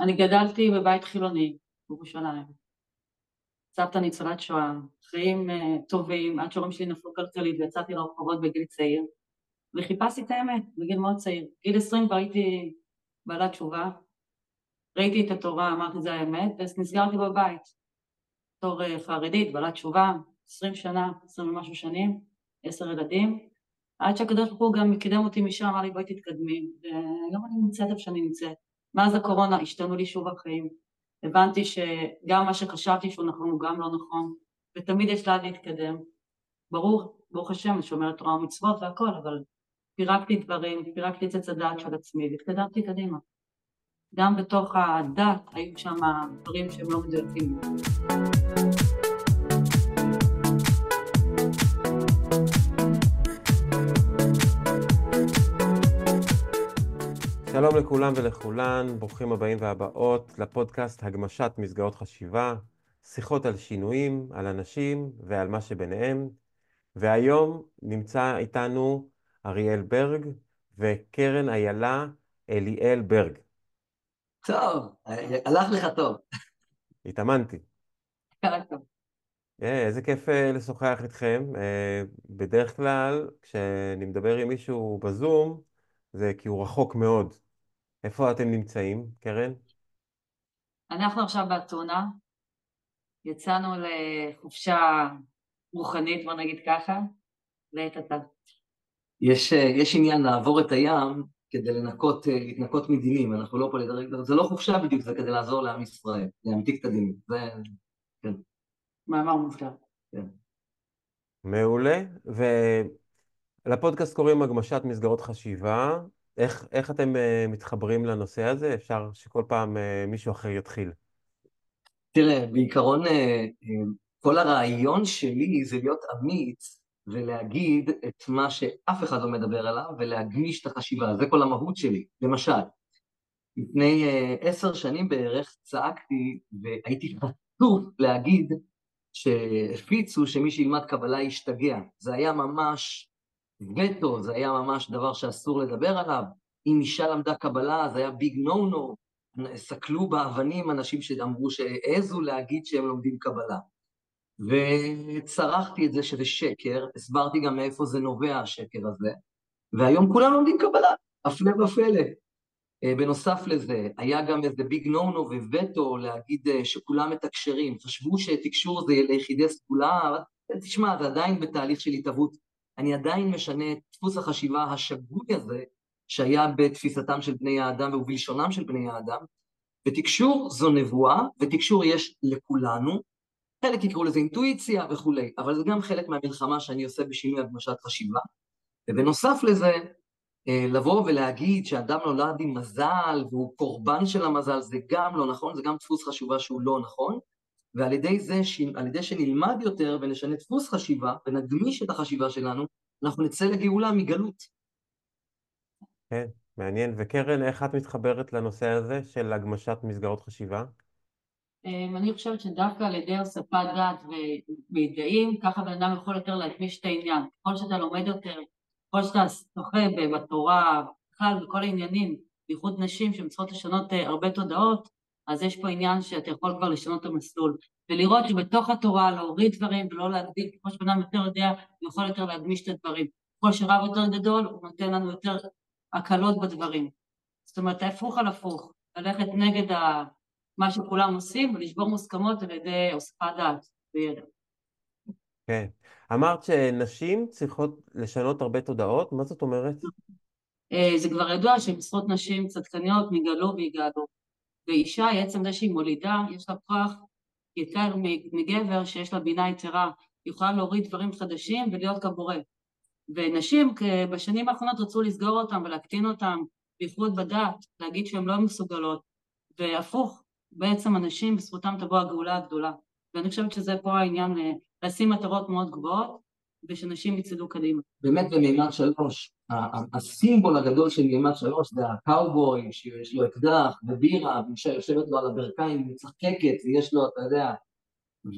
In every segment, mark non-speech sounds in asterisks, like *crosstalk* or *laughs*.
אני גדלתי בבית חילוני בירושלים. סבתא ניצולת שואה, חיים uh, טובים, עד שהורים שלי נפלו כלכלית ויצאתי לרחובות בגיל צעיר, וחיפשתי את האמת בגיל מאוד צעיר. גיל עשרים כבר הייתי בעלת תשובה, ראיתי את התורה, אמרתי זה האמת, ונסגרתי בבית. בתור uh, חרדית, בעלת תשובה, עשרים שנה, עשרים ומשהו שנים, עשר ילדים, עד שהקדוש ברוך הוא גם קידם אותי משם, אמר לי בואי תתקדמי, והיום אני נמצאת איפה שאני נמצאת. מאז הקורונה השתנו לי שוב החיים. הבנתי שגם מה שחשבתי שהוא נכון הוא גם לא נכון, ותמיד יש לאן להתקדם. ברור, ברוך השם, אני שומרת תורה ומצוות והכל, אבל פירקתי דברים, פירקתי את עץ הדעת של עצמי והתקדמתי קדימה. גם בתוך הדת היו שם דברים שהם לא מדויקים. שלום לכולם ולכולן, ברוכים הבאים והבאות לפודקאסט הגמשת מסגרות חשיבה, שיחות על שינויים, על אנשים ועל מה שביניהם. והיום נמצא איתנו אריאל ברג וקרן איילה אליאל ברג. טוב, הלך לך טוב. התאמנתי. טוב. אה, איזה כיף אה, לשוחח איתכם. אה, בדרך כלל, כשאני מדבר עם מישהו בזום, זה כי הוא רחוק מאוד. איפה אתם נמצאים, קרן? אנחנו עכשיו באתונה, יצאנו לחופשה רוחנית, בוא נגיד ככה, לעת עתה. יש, יש עניין לעבור את הים כדי לנקות, להתנקות מדינים, אנחנו לא פה לדרג, זה לא חופשה בדיוק, זה כדי לעזור לעם ישראל, להמתיק את הדינים, זה, כן. מאמר מובטח. כן. מעולה, ולפודקאסט קוראים הגמשת מסגרות חשיבה. איך, איך אתם uh, מתחברים לנושא הזה? אפשר שכל פעם uh, מישהו אחר יתחיל. תראה, בעיקרון uh, כל הרעיון שלי זה להיות אמיץ ולהגיד את מה שאף אחד לא מדבר עליו ולהגמיש את החשיבה, זה כל המהות שלי. למשל, לפני עשר uh, שנים בערך צעקתי והייתי חצוף להגיד שהפיצו שמי שילמד קבלה ישתגע. זה היה ממש וטו, זה היה ממש דבר שאסור לדבר עליו. אם אישה למדה קבלה, זה היה ביג נו נו. סקלו באבנים אנשים שאמרו שהעזו להגיד שהם לומדים קבלה. וצרחתי את זה שזה שקר, הסברתי גם מאיפה זה נובע השקר הזה, והיום כולם לומדים קבלה, הפלא ופלא. אה, בנוסף לזה, היה גם איזה ביג נו נו ווטו להגיד אה, שכולם מתקשרים, חשבו שתקשור זה ליחידי סגולה, תשמע, זה עדיין בתהליך של התהוות אני עדיין משנה את דפוס החשיבה השגוי הזה שהיה בתפיסתם של בני האדם ובלשונם של בני האדם, ותקשור זו נבואה, ותקשור יש לכולנו, חלק יקראו לזה אינטואיציה וכולי, אבל זה גם חלק מהמלחמה שאני עושה בשינוי הגמשת חשיבה, ובנוסף לזה, אה, לבוא ולהגיד שאדם נולד עם מזל והוא קורבן של המזל, זה גם לא נכון, זה גם דפוס חשובה שהוא לא נכון, ועל ידי זה, על ידי שנלמד יותר ונשנה דפוס חשיבה ונגמיש את החשיבה שלנו, אנחנו נצא לגאולה מגלות. כן, מעניין. וקרן, איך את מתחברת לנושא הזה של הגמשת מסגרות חשיבה? אמ, אני חושבת שדווקא על ידי הוספת דעת ומידעים, ככה בן אדם יכול יותר להגמיש את העניין. ככל שאתה לומד יותר, ככל שאתה שוחה בתורה, בכלל בכל העניינים, בייחוד נשים שהן צריכות לשנות אה, הרבה תודעות, אז יש פה עניין שאתה יכול כבר לשנות את המסלול, ולראות שבתוך התורה להוריד דברים ולא להגדיל, כמו שבן אדם יותר יודע, הוא יכול יותר להגמיש את הדברים. ככל שרב יותר גדול, הוא נותן לנו יותר הקלות בדברים. זאת אומרת, ההפוך על הפוך, ללכת נגד ה... מה שכולם עושים ולשבור מוסכמות על ידי הוספת דעת וידע. כן. אמרת שנשים צריכות לשנות הרבה תודעות, מה זאת אומרת? אה, זה כבר ידוע שמשרות נשים צדקניות נגאלו ויגאלו. ואישה עצם זה שהיא מולידה, יש לה כוח יותר מגבר שיש לה בינה יתרה, יכולה להוריד דברים חדשים ולהיות כבורא. ונשים בשנים האחרונות רצו לסגור אותם ולהקטין אותם, בייחוד בדת, להגיד שהן לא מסוגלות, והפוך, בעצם הנשים בזכותם תבוא הגאולה הגדולה. ואני חושבת שזה פה העניין, אה, לשים מטרות מאוד גבוהות, ושנשים יצעדו קדימה. באמת במימד שלוש, הסימבול הגדול של מימד שלוש זה הקאובוי שיש לו אקדח ובירה ואישה יושבת לו על הברכיים ומצחקקת ויש לו, אתה יודע,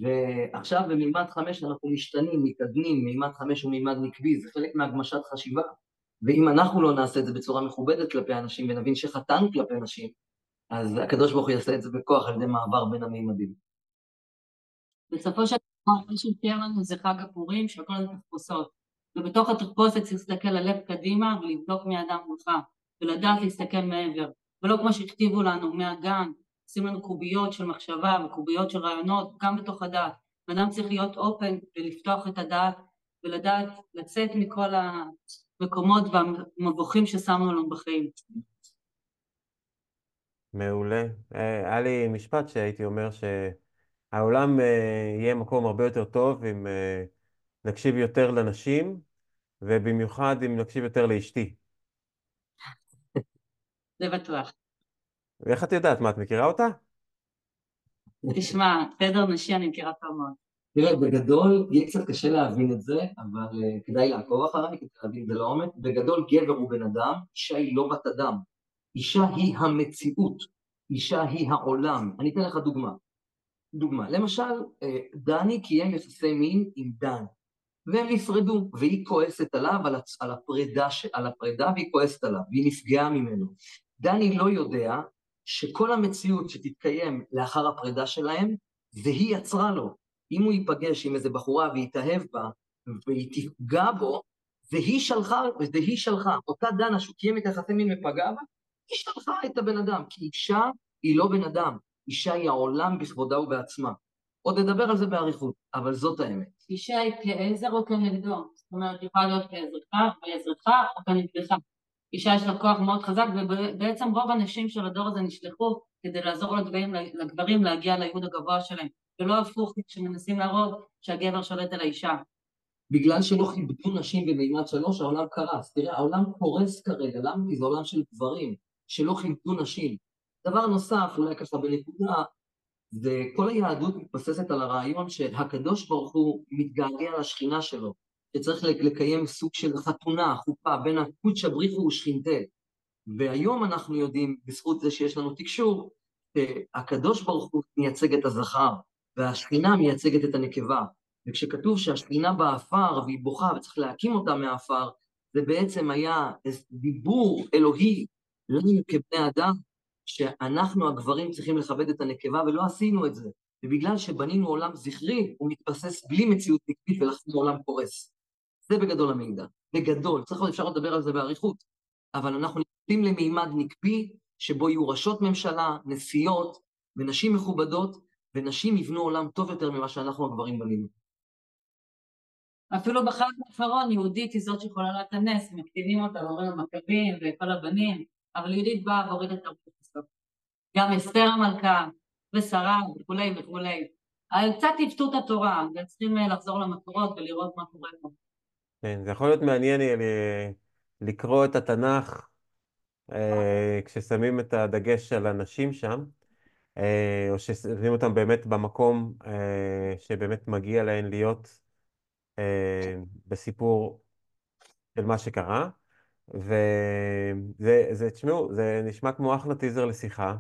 ועכשיו במימד חמש אנחנו משתנים, מתקדמים, מימד חמש הוא מימד נקבי, זה חלק מהגמשת חשיבה ואם אנחנו לא נעשה את זה בצורה מכובדת כלפי אנשים ונבין שחטאנו כלפי אנשים, אז הקדוש ברוך הוא יעשה את זה בכוח על ידי מעבר בין המימדים. בסופו של דבר, מה שהציע לנו זה חג הפורים, שהכל זה תחפושות. ובתוך צריך להסתכל הלב קדימה ולבדוק מי האדם מולך, ולדעת להסתכל מעבר. ולא כמו שהכתיבו לנו מהגן, עושים לנו קוביות של מחשבה וקוביות של רעיונות, גם בתוך הדעת. אדם צריך להיות אופן ולפתוח את הדעת ולדעת לצאת מכל המקומות והמבוכים ששמנו לנו בחיים. מעולה. אה, היה לי משפט שהייתי אומר שהעולם אה, יהיה מקום הרבה יותר טוב אם אה, נקשיב יותר לנשים, ובמיוחד אם נקשיב יותר לאשתי. זה בטוח. ואיך את יודעת? מה, את מכירה אותה? תשמע, תדר נשי אני מכירה טוב מאוד. תראה, בגדול, יהיה קצת קשה להבין את זה, אבל uh, כדאי לעקוב אחריי, כדי להבין את זה לעומק. בגדול, גבר הוא בן אדם, אישה היא לא בת אדם. אישה היא המציאות, אישה היא העולם. אני אתן לך דוגמה. דוגמה, למשל, אה, דני קיים יחסי מין עם דן, והם נפרדו, והיא כועסת עליו על, הצ... על, הפרידה ש... על הפרידה והיא כועסת עליו, והיא נפגעה ממנו. דני לא יודע שכל המציאות שתתקיים לאחר הפרידה שלהם, והיא יצרה לו. אם הוא ייפגש עם איזה בחורה ויתאהב בה, והיא תפגע בו, והיא שלחה, והיא שלחה, אותה דנה שהוא קיים את היחסי מין ופגע בה, היא שלחה את הבן אדם, כי אישה היא לא בן אדם, אישה היא העולם בכבודה ובעצמה. עוד נדבר על זה באריכות, אבל זאת האמת. אישה היא כעזר או כנגדו? זאת אומרת, יכולה להיות כעזרך, בעזרתך או כנגדך. אישה יש לה כוח מאוד חזק, ובעצם רוב הנשים של הדור הזה נשלחו כדי לעזור לגברים, לגברים להגיע לייעוד הגבוה שלהם, ולא הפוך כשמנסים להראות שהגבר שולט על האישה. בגלל שלא כיבדו נשים במימד שלוש, העולם קרס. תראה, העולם קורס כרגע, למה? כי זה עולם של גברים, שלא כיבדו נשים. דבר נוסף, אולי ככה בנקודה, וכל היהדות מתבססת על הרעיון שהקדוש ברוך הוא מתגעגע לשכינה שלו, שצריך לקיים סוג של חתונה, חופה, בין הקודשא בריחו ושכינתה. והיום אנחנו יודעים, בזכות זה שיש לנו תקשור, שהקדוש ברוך הוא מייצג את הזכר, והשכינה מייצגת את הנקבה. וכשכתוב שהשכינה באפר והיא בוכה וצריך להקים אותה מהאפר, זה בעצם היה דיבור אלוהי לנו כבני אדם, שאנחנו הגברים צריכים לכבד את הנקבה ולא עשינו את זה. ובגלל שבנינו עולם זכרי, הוא מתבסס בלי מציאות נקבית ולכן העולם קורס. זה בגדול המידע. בגדול, צריך אפשר לדבר על זה באריכות, אבל אנחנו נכנסים למימד נקבי שבו יהיו ראשות ממשלה, נשיאות ונשים מכובדות, ונשים יבנו עולם טוב יותר ממה שאנחנו הגברים בנינו. אפילו בחג האחרון יהודית היא זאת שיכולה לה את הנס, מקטינים אותה, ואומרים המכבים וכל הבנים, אבל יהודית באה והורידה את בסוף. גם אסתר המלכה ושרה וכולי וכולי. קצת עיוותו את התורה, וצריכים לחזור למקורות ולראות מה קורה פה. כן, זה יכול להיות מעניין לקרוא את התנ"ך אה, כששמים את הדגש על הנשים שם, אה, או ששמים אותם באמת במקום אה, שבאמת מגיע להן להיות בסיפור של מה שקרה. וזה, תשמעו, זה נשמע כמו אחלה טיזר לשיחה,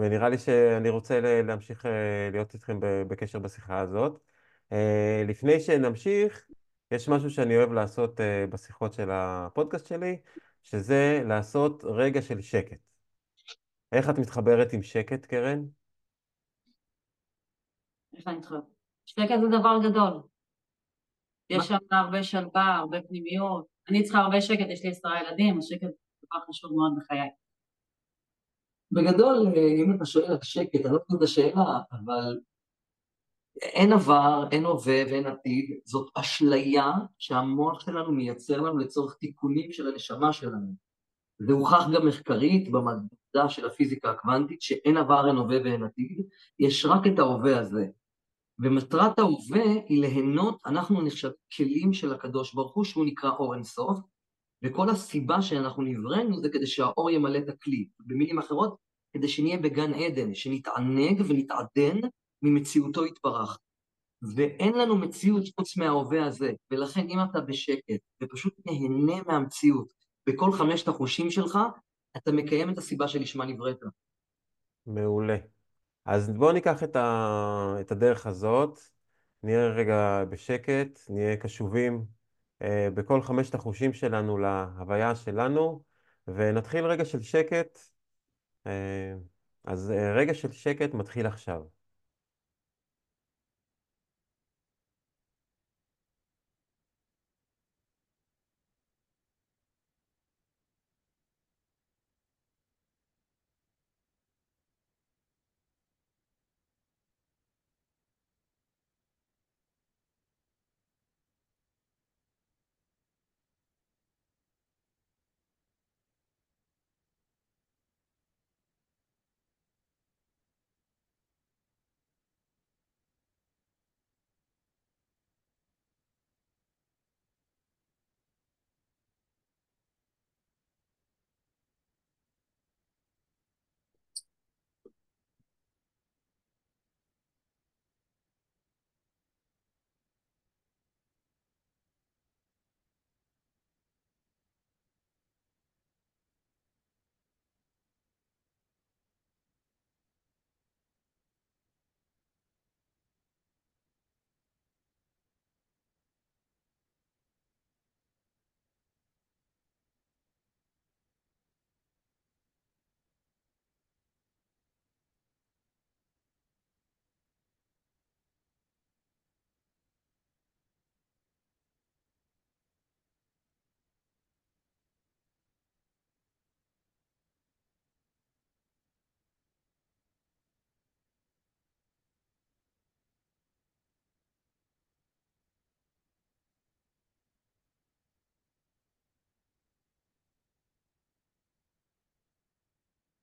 ונראה לי שאני רוצה להמשיך להיות איתכם בקשר בשיחה הזאת. לפני שנמשיך, יש משהו שאני אוהב לעשות uh, בשיחות של הפודקאסט שלי, שזה לעשות רגע של שקט. איך את מתחברת עם שקט, קרן? איך אני מתחברת? שקט זה דבר גדול. יש שם הרבה שלווה, הרבה פנימיות. אני צריכה הרבה שקט, יש לי עשרה ילדים, השקט זה דבר חשוב מאוד בחיי. בגדול, אה, אם אתה שואל על שקט, אני לא יודע את השאלה, אבל אין עבר, אין הווה ואין עתיד, זאת אשליה שהמוח שלנו מייצר לנו לצורך תיקונים של הנשמה שלנו. זה הוכח גם מחקרית במדע של הפיזיקה הקוונטית, שאין עבר, אין הווה ואין עתיד, יש רק את ההווה הזה. ומטרת ההווה היא ליהנות, אנחנו נחשב כלים של הקדוש ברוך הוא, שהוא נקרא אור אינסוף, וכל הסיבה שאנחנו נבראנו זה כדי שהאור ימלא את הכלי. במילים אחרות, כדי שנהיה בגן עדן, שנתענג ונתעדן ממציאותו יתברך. ואין לנו מציאות חוץ מההווה הזה, ולכן אם אתה בשקט ופשוט נהנה מהמציאות בכל חמשת החושים שלך, אתה מקיים את הסיבה שלשמה נבראת. מעולה. אז בואו ניקח את, ה... את הדרך הזאת, נהיה רגע בשקט, נהיה קשובים בכל חמשת החושים שלנו להוויה שלנו, ונתחיל רגע של שקט. אה, אז אה, רגע של שקט מתחיל עכשיו.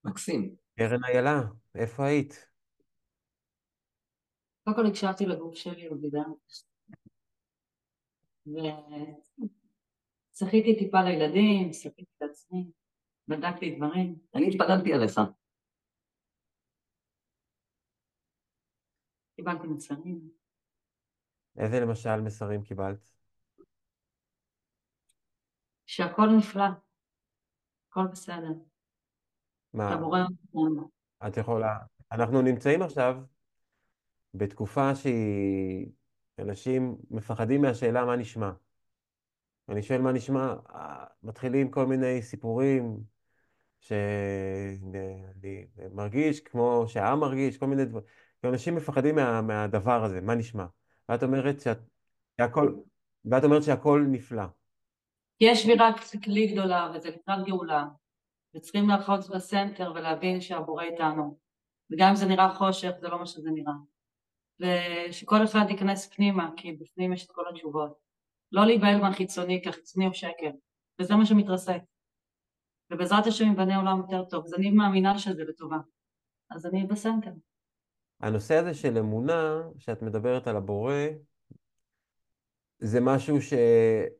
מקסים. קרן איילה, איפה היית? קודם כל הקשבתי לגוף שלי. וצחיתי טיפה לילדים, שחיתי את עצמי, בדקתי דברים. אני התפללתי עליך. קיבלתי מסרים. איזה למשל מסרים קיבלת? שהכל נפלא, הכל בסדר. מה, אתה בורא אותנו. את יכולה... אנחנו נמצאים עכשיו בתקופה שהיא... אנשים מפחדים מהשאלה מה נשמע. אני שואל מה נשמע, אה, מתחילים כל מיני סיפורים שאני מרגיש כמו שהעם מרגיש, כל מיני דברים. אנשים מפחדים מה, מהדבר הזה, מה נשמע. ואת אומרת שאת, שהכל, ואת אומרת שהכל נפלא. יש שבירת כלי גדולה וזה לקראת גאולה. וצריכים לאחוז בסנטר ולהבין שהבורא איתנו. וגם אם זה נראה חושך, זה לא מה שזה נראה. ושכל אחד ייכנס פנימה, כי בפנים יש את כל התשובות. לא להיבהל מהחיצוני, כי החיצוני הוא שקר, וזה מה שמתרסק. ובעזרת השם ייבנה עולם יותר טוב, אז אני מאמינה שזה לטובה. אז אני בסנטר. הנושא הזה של אמונה, שאת מדברת על הבורא, זה משהו שאת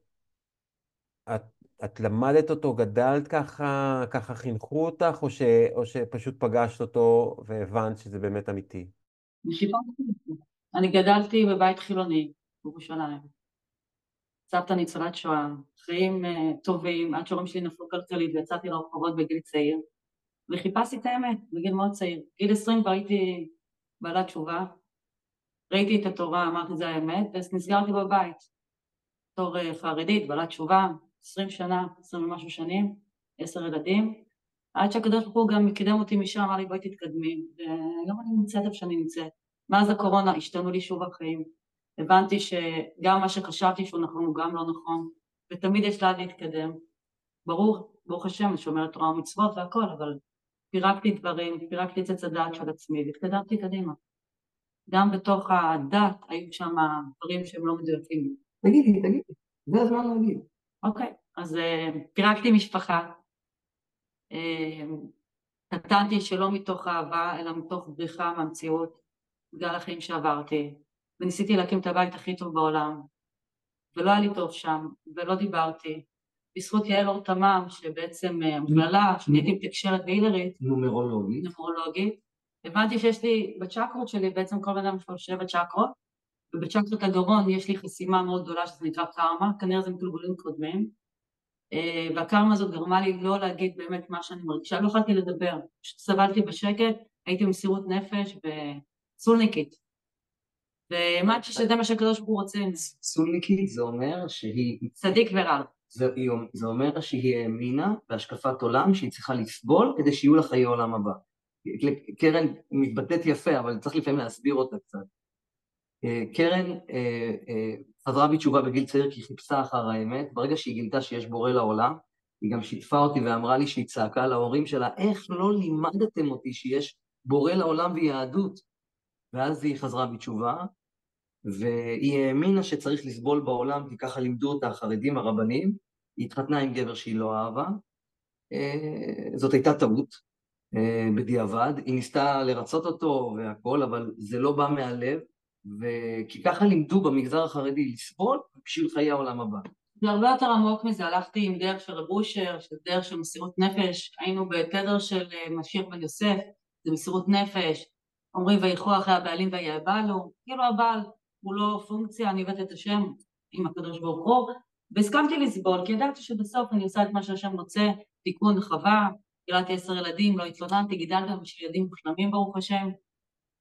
את למדת אותו, גדלת ככה, ככה חינכו אותך, או, ש, או שפשוט פגשת אותו והבנת שזה באמת אמיתי? אני גדלתי בבית חילוני בירושלים. סבתא ניצולת שואה, חיים uh, טובים, עד שהורים שלי נפלו כלכלית ויצאתי לרחובות בגיל צעיר, וחיפשתי את האמת בגיל מאוד צעיר. גיל עשרים כבר הייתי בעלת תשובה, ראיתי את התורה, אמרתי זה האמת, ונסגרתי בבית. בתור uh, חרדית, בעלת תשובה, עשרים שנה, עשרים ומשהו שנים, עשר ילדים, עד שהקדוש ברוך הוא גם קידם אותי משם, אמר לי בואי תתקדמי, והיום אני נמצאת איפה שאני נמצאת. מאז הקורונה השתנו לי שוב החיים. הבנתי שגם מה שחשבתי שהוא נכון הוא גם לא נכון, ותמיד יש לאן להתקדם. ברור, ברוך השם, אני שומרת תורה ומצוות והכל, אבל פירקתי דברים, פירקתי את עץ הדעת של עצמי והתקדמתי קדימה. גם בתוך הדת היו שם דברים שהם לא מדויקים. תגידי, תגידי, זה הזמן להגיד. אוקיי, אז uh, פירקתי משפחה, קטנתי שלא מתוך אהבה, אלא מתוך בריחה מהמציאות, בגלל החיים שעברתי, וניסיתי להקים את הבית הכי טוב בעולם, ולא היה לי טוב שם, ולא דיברתי. בזכות יעל אור תמם, שבעצם אה, המכללה, שאני הייתי מתקשרת בהילרית, נומרולוגית, נומרולוגית, הבנתי שיש לי, בצ'קרות שלי, בעצם כל בן אדם יש לו שבע צ'קרות, ובצ'קרת הגרון יש לי חסימה מאוד גדולה שזה נקרא קרמה, כנראה זה מגלגולים קודמים, אה, והקרמה הזאת גרמה לי לא להגיד באמת מה שאני מרגישה, לא יכולתי לדבר, פשוט סבלתי בשקט, הייתי במסירות נפש וסולניקית, והאמנתי שזה מה שהקדוש ברוך הוא רוצה. סולניקית זה אומר שהיא... צדיק ורע. זה, זה אומר שהיא האמינה בהשקפת עולם שהיא צריכה לסבול כדי שיהיו לה חיי עולם הבא. קרן מתבטאת יפה, אבל צריך לפעמים להסביר אותה קצת. אה, קרן אה, אה, חזרה בתשובה בגיל צעיר כי היא חיפשה אחר האמת, ברגע שהיא גילתה שיש בורא לעולם, היא גם שיתפה אותי ואמרה לי שהיא צעקה להורים שלה, איך לא לימדתם אותי שיש בורא לעולם ויהדות? ואז היא חזרה בתשובה, והיא האמינה שצריך לסבול בעולם, כי ככה לימדו אותה החרדים הרבנים, היא התחתנה עם גבר שהיא לא אהבה, זאת הייתה טעות בדיעבד, היא ניסתה לרצות אותו והכל, אבל זה לא בא מהלב, וכי ככה לימדו במגזר החרדי לסבול בשביל חיי העולם הבא. זה הרבה יותר עמוק מזה, הלכתי עם דרך של רב אושר, של דרך של מסירות נפש, היינו בתדר של אה, משיח בן יוסף, זה מסירות נפש, אומרים וילכו אחרי הבעלים ויעבלו, כאילו הבעל הוא לא פונקציה, אני הבאתי את השם עם הקדוש ברוך הוא, והסכמתי לסבול, כי ידעתי שבסוף אני עושה את מה שהשם רוצה, תיקון חווה, גידלתי עשר ילדים, לא התלוננתי, גידלתי בשביל ילדים מושלמים ברוך השם,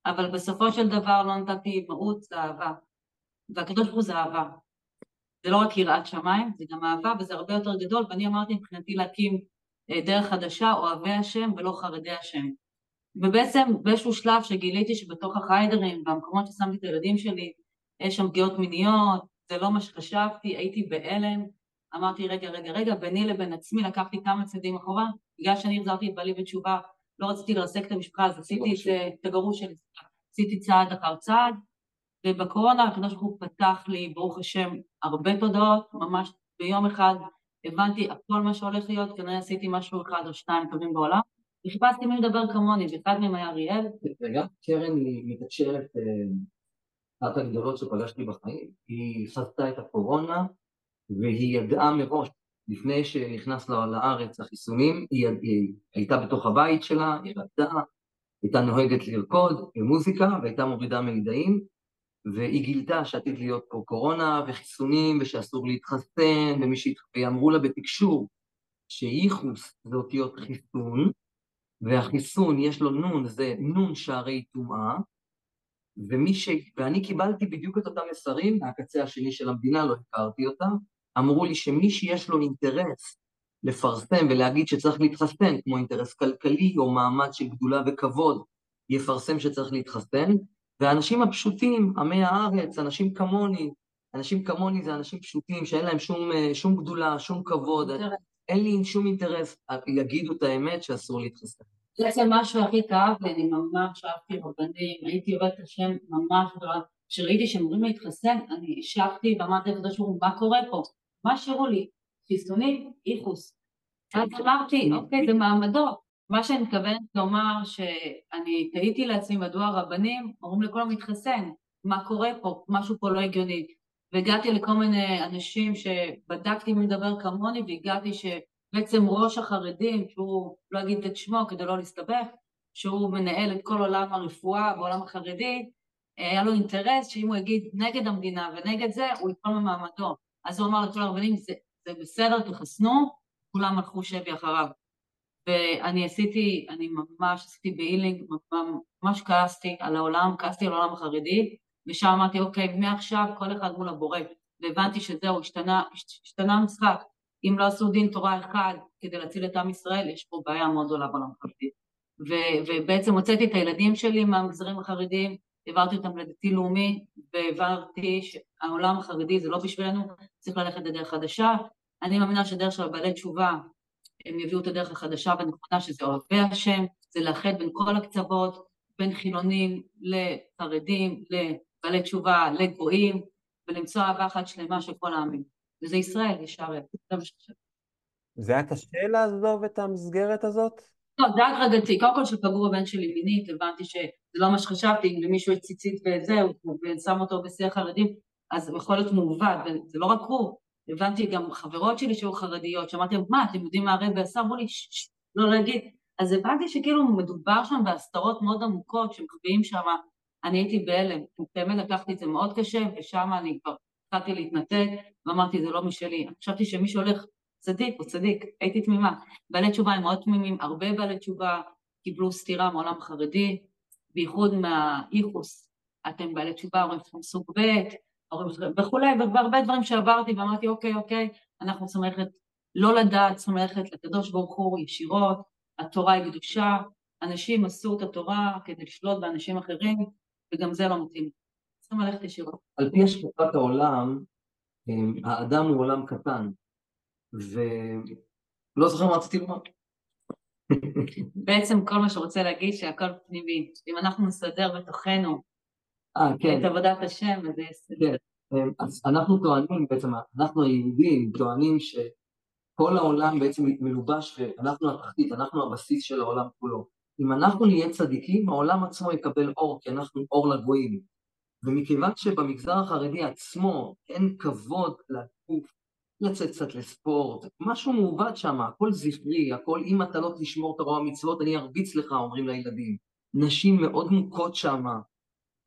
אבל בסופו של דבר לא נתתי מהות, זה אהבה. והקדוש ברוך הוא זה אהבה. זה לא רק יראת שמיים, זה גם אהבה, וזה הרבה יותר גדול, ואני אמרתי מבחינתי להקים אה, דרך חדשה, אוהבי השם ולא חרדי השם. ובעצם באיזשהו שלב שגיליתי שבתוך החיידרים, במקומות ששמתי את הילדים שלי, יש שם פגיעות מיניות, זה לא מה שחשבתי, הייתי בהלם, אמרתי רגע, רגע, רגע, ביני לבין עצמי לקחתי כמה צעדים אחורה, בגלל שאני החזרתי את בעלי בתשובה לא רציתי לרסק את המשפחה, אז עשיתי את הגרוש שלי, עשיתי צעד אחר צעד, ובקורונה הקדוש ברוך הוא פתח לי, ברוך השם, הרבה תודעות, ממש ביום אחד הבנתי הכל מה שהולך להיות, כנראה עשיתי משהו אחד או שניים טובים בעולם, וחיפשתי מי לדבר כמוני, ואחד מהם היה אריאל. וגם קרן היא מתקשרת, אה, אחת הגדולות שפגשתי בחיים, היא חזתה את הקורונה, והיא ידעה מראש לפני שנכנס לארץ החיסונים, היא, היא הייתה בתוך הבית שלה, היא רקדה, הייתה נוהגת לרקוד במוזיקה והייתה מורידה מנידאים, והיא גילתה שעתיד להיות פה קורונה וחיסונים ושאסור להתחסן, ומי שהת... ואמרו לה בתקשור שייחוס זה אותיות חיסון, והחיסון יש לו נון, זה נון שערי טומאה, ומי ש... ואני קיבלתי בדיוק את אותם מסרים מהקצה השני של המדינה, לא הכרתי אותם, אמרו לי שמי שיש לו אינטרס לפרסם ולהגיד שצריך להתחסן, כמו אינטרס כלכלי או מעמד של גדולה וכבוד, יפרסם שצריך להתחסן, והאנשים הפשוטים, עמי הארץ, אנשים כמוני, אנשים כמוני זה אנשים פשוטים שאין להם שום, שום גדולה, שום כבוד, אין לי שום אינטרס, יגידו את האמת שאסור להתחסן. זה משהו הכי כאב לי, אני ממש אהבתי רבנים, הייתי עובדת השם ממש גדולה. כשראיתי שהם אמורים להתחסן, אני השבתי ואמרתי לקדוש ברוך הוא, מה קורה פה? מה השאירו לי? חיסונים, איחוס. אז אמרתי, אוקיי, זה מעמדו. מה שאני מתכוונת לומר, שאני תהיתי לעצמי מדוע הרבנים אומרים לכל המתחסן, מה קורה פה, משהו פה לא הגיוני. והגעתי לכל מיני אנשים שבדקתי מי מדבר כמוני, והגעתי שבעצם ראש החרדים, שהוא לא אגיד את שמו כדי לא להסתבך, שהוא מנהל את כל עולם הרפואה בעולם החרדי, היה לו אינטרס שאם הוא יגיד נגד המדינה ונגד זה, הוא ייפול ממעמדו. אז הוא אמר לכל הרבנים, זה, זה בסדר, תחסנו, כולם הלכו שבי אחריו. ואני עשיתי, אני ממש עשיתי בהילינג, ממש כעסתי על העולם, כעסתי על העולם החרדי, ושם אמרתי, אוקיי, מעכשיו כל אחד מול הבורא. והבנתי שזהו, השתנה, השתנה המשחק. אם לא עשו דין תורה אחד כדי להציל את עם ישראל, יש פה בעיה מאוד גדולה בעולם החרדי. ובעצם הוצאתי את הילדים שלי מהמגזרים החרדיים, העברתי אותם לדתי לאומי, והעברתי שהעולם החרדי זה לא בשבילנו, צריך ללכת לדרך חדשה. אני מאמינה שדרך של בעלי תשובה, הם יביאו את הדרך החדשה והנכונה שזה אוהבי השם, זה לאחד בין כל הקצוות, בין חילונים לחרדים, לבעלי תשובה, לגויים, ולמצוא אהבה אחת שלמה של כל העמים. וזה ישראל, ישר, זה מה. זה היה קשה לעזוב את המסגרת הזאת? לא, זה הדרגתי. קודם כל שפגעו בבן שלי מינית, הבנתי שזה לא מה שחשבתי, אם למישהו יש ציצית וזהו, ושם אותו בשיח חרדים, אז הוא יכול להיות מעוות, וזה לא רק הוא. הבנתי גם חברות שלי שהיו חרדיות, שאמרתי להם, מה, אתם יודעים מה הרבי עשה? אמרו לי, לא להגיד. אז הבנתי שכאילו מדובר שם בהסתרות מאוד עמוקות שמחביאים שם, אני הייתי בהלם. באמת לקחתי את זה מאוד קשה, ושם אני כבר התחלתי להתנתק, ואמרתי, זה לא משלי. חשבתי שמי שהולך צדיק, הוא צדיק, הייתי תמימה. בעלי תשובה הם מאוד תמימים, הרבה בעלי תשובה קיבלו סטירה מעולם החרדי, בייחוד מהאיחוס, אתם בעלי תשובה, הורים שלכם סוג ב', הורים שלכם וכולי, והרבה דברים שעברתי ואמרתי, אוקיי, אוקיי, אנחנו ללכת לא לדעת, ללכת לקדוש ברוך הוא ישירות, התורה היא קדושה, אנשים עשו את התורה כדי לשלוט באנשים אחרים, וגם זה לא מתאים. צריכים ללכת ישירות. על פי השקפת העולם, האדם הוא עולם קטן, ולא זוכר מה רציתי לומר. בעצם כל מה שרוצה להגיד שהכל פנימי. אם אנחנו נסדר בתוכנו 아, כן. את עבודת השם, אז זה יסדר. כן. אז אנחנו טוענים, בעצם אנחנו היהודים טוענים שכל העולם בעצם מלובש ואנחנו התחתית, אנחנו הבסיס של העולם כולו. אם אנחנו נהיה צדיקים, העולם עצמו יקבל אור, כי אנחנו אור לגויים. ומכיוון שבמגזר החרדי עצמו אין כבוד לגוף, לצאת קצת לספורט, משהו מעוות שם, הכל זכרי, הכל אם אתה לא תשמור את הרוע המצוות, אני ארביץ לך, אומרים לילדים. נשים מאוד מוכות שם,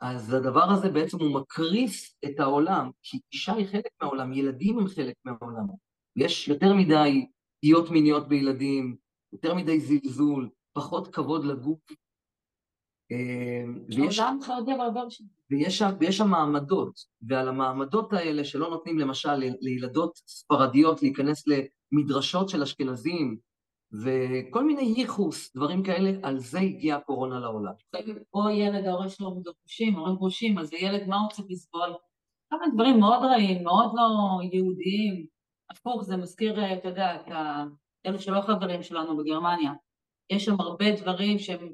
אז הדבר הזה בעצם הוא מקריס את העולם, כי אישה היא חלק מהעולם, ילדים הם חלק מהעולם. יש יותר מדי פגיעות מיניות בילדים, יותר מדי זלזול, פחות כבוד לגוף. ויש, ויש, ויש שם מעמדות, ועל המעמדות האלה שלא נותנים למשל לילדות ספרדיות להיכנס למדרשות של אשכנזים, וכל מיני ייחוס, דברים כאלה, על זה הגיעה הקורונה לעולם. או ילד, ההורים שלו גרושים, הורים גרושים, אז הילד, מה הוא צריך לסבול? כמה דברים מאוד רעים, מאוד לא יהודיים. הפוך, זה מזכיר, אתה יודע, את אלו שלא חברים שלנו בגרמניה. יש שם הרבה דברים שהם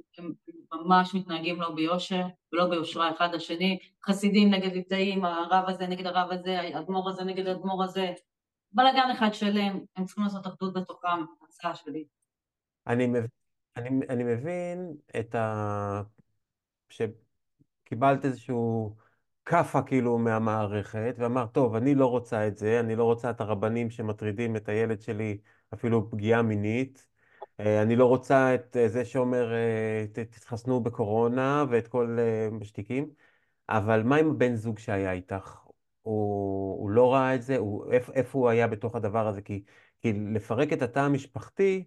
ממש מתנהגים לא ביושר ולא ביושרה אחד לשני, חסידים נגד ליטאים, הרב הזה נגד הרב הזה, האדמו"ר הזה נגד האדמו"ר הזה, בלאגן אחד שלם, הם צריכים לעשות אחדות בתוכם, הצעה שלי. אני, מבין, אני, אני מבין את ה... שקיבלת איזשהו כאפה כאילו מהמערכת, ואמרת, טוב, אני לא רוצה את זה, אני לא רוצה את הרבנים שמטרידים את הילד שלי אפילו פגיעה מינית, אני לא רוצה את אה, זה שאומר, אה, תתחסנו בקורונה ואת כל משתיקים, אבל מה עם הבן זוג שהיה איתך? הוא, הוא לא ראה את זה? הוא, איפ, איפה הוא היה בתוך הדבר הזה? כי, כי לפרק את התא המשפחתי,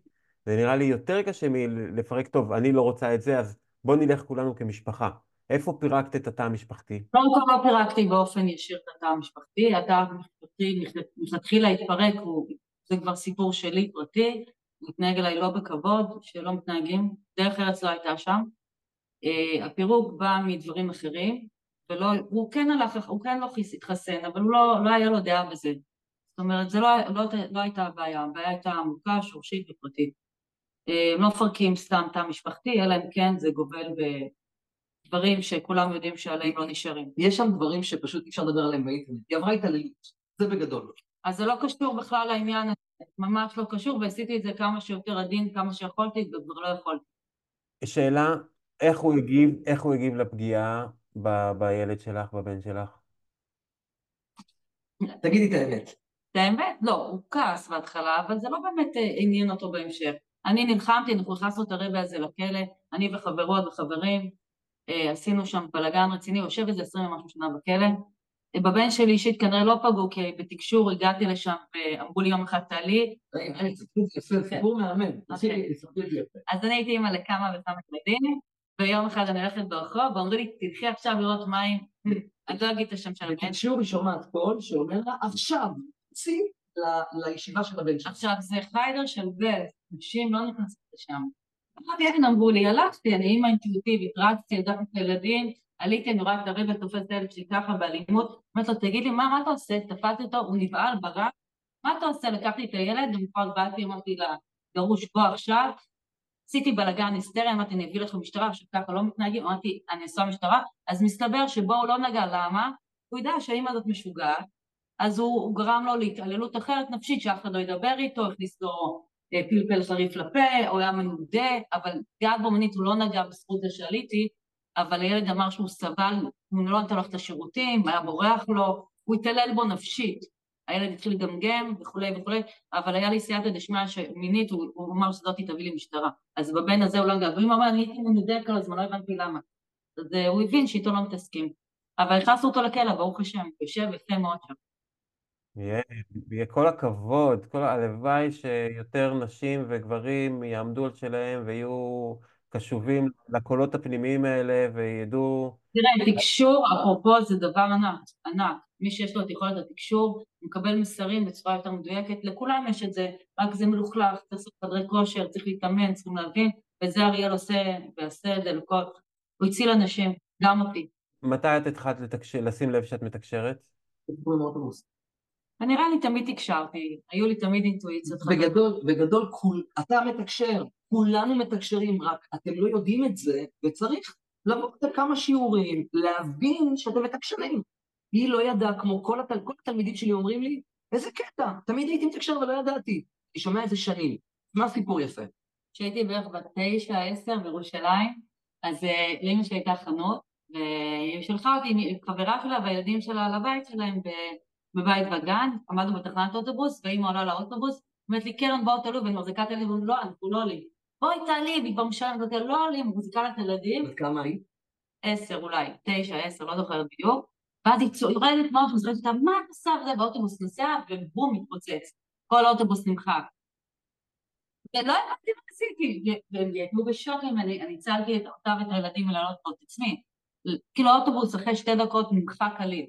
זה נראה לי יותר קשה מלפרק, טוב, אני לא רוצה את זה, אז בוא נלך כולנו כמשפחה. איפה פירקת את התא המשפחתי? קודם כל לא פירקתי באופן ישיר את התא המשפחתי, התא המשפחתי מלכתחילה התפרק, זה כבר סיפור שלי, פרטי, הוא התנהג אליי לא בכבוד, שלא מתנהגים, דרך ארץ לא הייתה שם. Uh, הפירוק בא מדברים אחרים, ולא, הוא כן הלך, הוא כן לא התחסן, אבל הוא לא, לא היה לו דעה בזה. זאת אומרת, זה לא, לא, לא הייתה הבעיה, הבעיה הייתה עמוקה, שורשית ופרטית. Uh, הם לא מפרקים סתם תא משפחתי, אלא אם כן זה גובל בדברים שכולם יודעים שעליהם לא נשארים. יש שם דברים שפשוט אי אפשר לדבר עליהם באינטרנט. היא עברה התעללות, זה בגדול. אז זה לא קשור בכלל לעניין הזה, ממש לא קשור, ועשיתי את זה כמה שיותר עדין, כמה שיכולתי, וכבר לא יכולתי. שאלה, איך הוא הגיב, איך הוא הגיב לפגיעה ב, בילד שלך, בבן שלך? תגידי את האמת. את האמת? לא, הוא כעס בהתחלה, אבל זה לא באמת אה, עניין אותו בהמשך. אני נלחמתי, אנחנו נכנסנו את הרבה הזה לכלא, אני וחברות וחברים, אה, עשינו שם בלאגן רציני, יושב איזה עשרים ומשהו שנה בכלא, בבן שלי אישית כנראה לא פגעו, כי בתקשור הגעתי לשם ואמרו לי יום אחד תעלי. סיפור מהמם, אוקיי. אז אני הייתי אימא לכמה וכמה ילדים, ויום אחד אני הולכת ברחוב, ואומרים לי, תלכי עכשיו לראות מים, *laughs* אני לא אגיד את השם של הבן. בתקשור היא שומעת קול שאומר לה, עכשיו, צאי לישיבה של הבן שלי. עכשיו, זה חיידר של בן, נשים לא נכנסות לשם. אמרתי, אין, אמרו לי, הלכתי, אני אימא אינטואיטיבית, רצתי, ידעתי את הילדים, עליתי, אני רואה את הריבה תופס את הילד שלי ככה באלימות, אומרת לו, תגיד לי, מה, מה אתה עושה? תפסתי אותו, הוא נבהל, ברק, מה אתה עושה? לקחתי את הילד, ומפה באתי, אמרתי לה, גרוש, בוא עכשיו, עשיתי בלאגן היסטריה, אמרתי, אני אביא לכם משטרה, עכשיו ככה לא מתנהגים, אמרתי, אני אעשה משטרה, אז מסתבר שבו הוא לא נגע, למה? הוא ידע שהאימא הזאת משוגעת, אז הוא, הוא גרם לו להתעללות אחרת נפשית, שאף אחד לא ידבר איתו, הכניס לו אה, פלפל חריף לפה, הוא היה מנודה, אבל גד בומנית הוא לא נגע בזכות זה שעליתי, אבל הילד אמר שהוא סבל, הוא לא נתן לו את השירותים, היה בורח לו, הוא התעלל בו נפשית. הילד התחיל לגמגם וכולי וכולי, אבל היה לי סייעתא דשמיא שמינית, הוא, הוא אמר שזאתי תביא לי משטרה. אז בבן הזה הוא לא נגע, ואם אמר, אני הייתי מנודה כל הזמן, לא הבנתי למה. אז uh, הוא הבין שאיתו לא מתעסקים. אבל הכנסנו אותו לכלא, ברוך השם, יושב יפה מאוד שם. יהיה כל הכבוד, כל הלוואי שיותר נשים וגברים יעמדו על שלהם ויהיו קשובים לקולות הפנימיים האלה וידעו... תראה, תקשור, אפרופו, זה דבר ענק, ענק. מי שיש לו את יכולת התקשור, מקבל מסרים בצורה יותר מדויקת, לכולם יש את זה, רק זה מלוכלך, צריך לעשות חדרי כושר, צריך להתאמן, צריכים להבין, וזה אריאל עושה, ועושה את זה לכל... הוא הציל אנשים, גם אותי. מתי את התחלת לתקשר, לשים לב שאת מתקשרת? נראה לי תמיד תקשרתי, היו לי תמיד אינטואיציות. בגדול, בגדול, כול, אתה מתקשר, כולנו מתקשרים, רק אתם לא יודעים את זה, וצריך לבוא כמה שיעורים, להבין שאתם מתקשרים. היא לא ידעה, כמו כל, התל... כל התלמידים שלי אומרים לי, איזה קטע, תמיד הייתי מתקשר ולא ידעתי. אני שומע את זה שנים. מה סיפור יפה? כשהייתי בערך בת תשע, עשר בירושלים, אז אה, לאמא שלי הייתה חנות, והיא שלחה אותי עם חברה שלה והילדים שלה לבית שלהם בבית בגן, עמדנו בתחנת אוטובוס, ואימא עולה לאוטובוס, אומרת לי, קרן בואו תעלו, ואני מחזיקה את הילדים, לא, אנחנו לא עולים. בואי תעלי, והיא כבר משלמת אותי, לא עולים, מחזיקה לה את הילדים. בת כמה היית? עשר אולי, תשע, עשר, לא זוכרת בדיוק. ואז היא יורדת מהאוטובוס, וזוכרת אותה, מה את עושה וזה, באוטובוס נוסע, ובום, מתפוצץ. כל האוטובוס נמחק. ולא הבנתי מה עשיתי, והם יהיו בשוק אם אני הצלתי אותה ואת הילדים ולעלות פה את עצמי. כאילו האוטובוס אחרי שתי דקות נמחק כליל.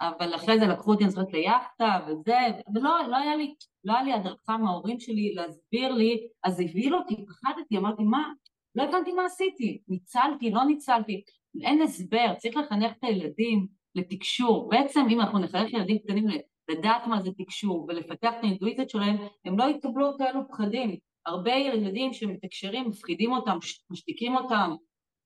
אבל אחרי זה לקחו אותי, אני ליאכטה וזה, ולא לא היה לי, לא היה לי הדרכה מההורים שלי להסביר לי, אז הבהיל אותי, פחדתי, אמרתי, מה? לא הבנתי מה עשיתי, ניצלתי, לא ניצלתי, אין הסבר, צריך לחנך את הילדים לתקשור. בעצם אם אנחנו נחנך ילדים קטנים לדעת מה זה תקשור ולפתח את האינטואיציות שלהם, הם לא יקבלו כאלו פחדים. הרבה ילדים שמתקשרים, מפחידים אותם, משתיקים אותם,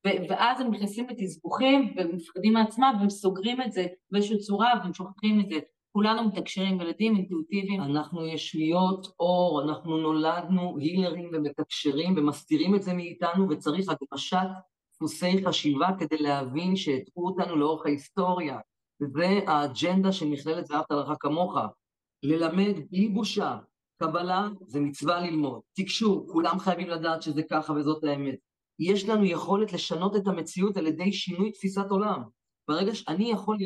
ואז הם נכנסים לתסבוכים ומפחדים מעצמם והם סוגרים את זה באיזושהי צורה והם שוכחים את זה. כולנו מתקשרים, ילדים אינטואיטיביים. אנחנו ישויות אור, אנחנו נולדנו הילרים ומתקשרים ומסתירים את זה מאיתנו וצריך הגמשת דפוסי חשיבה כדי להבין שהטעו אותנו לאורך ההיסטוריה. וזה האג'נדה של מכללת ואהבת לך כמוך. ללמד בלי בושה. קבלה זה מצווה ללמוד. תקשור, כולם חייבים לדעת שזה ככה וזאת האמת. יש לנו יכולת לשנות את המציאות על ידי שינוי תפיסת עולם. ברגע שאני יכול,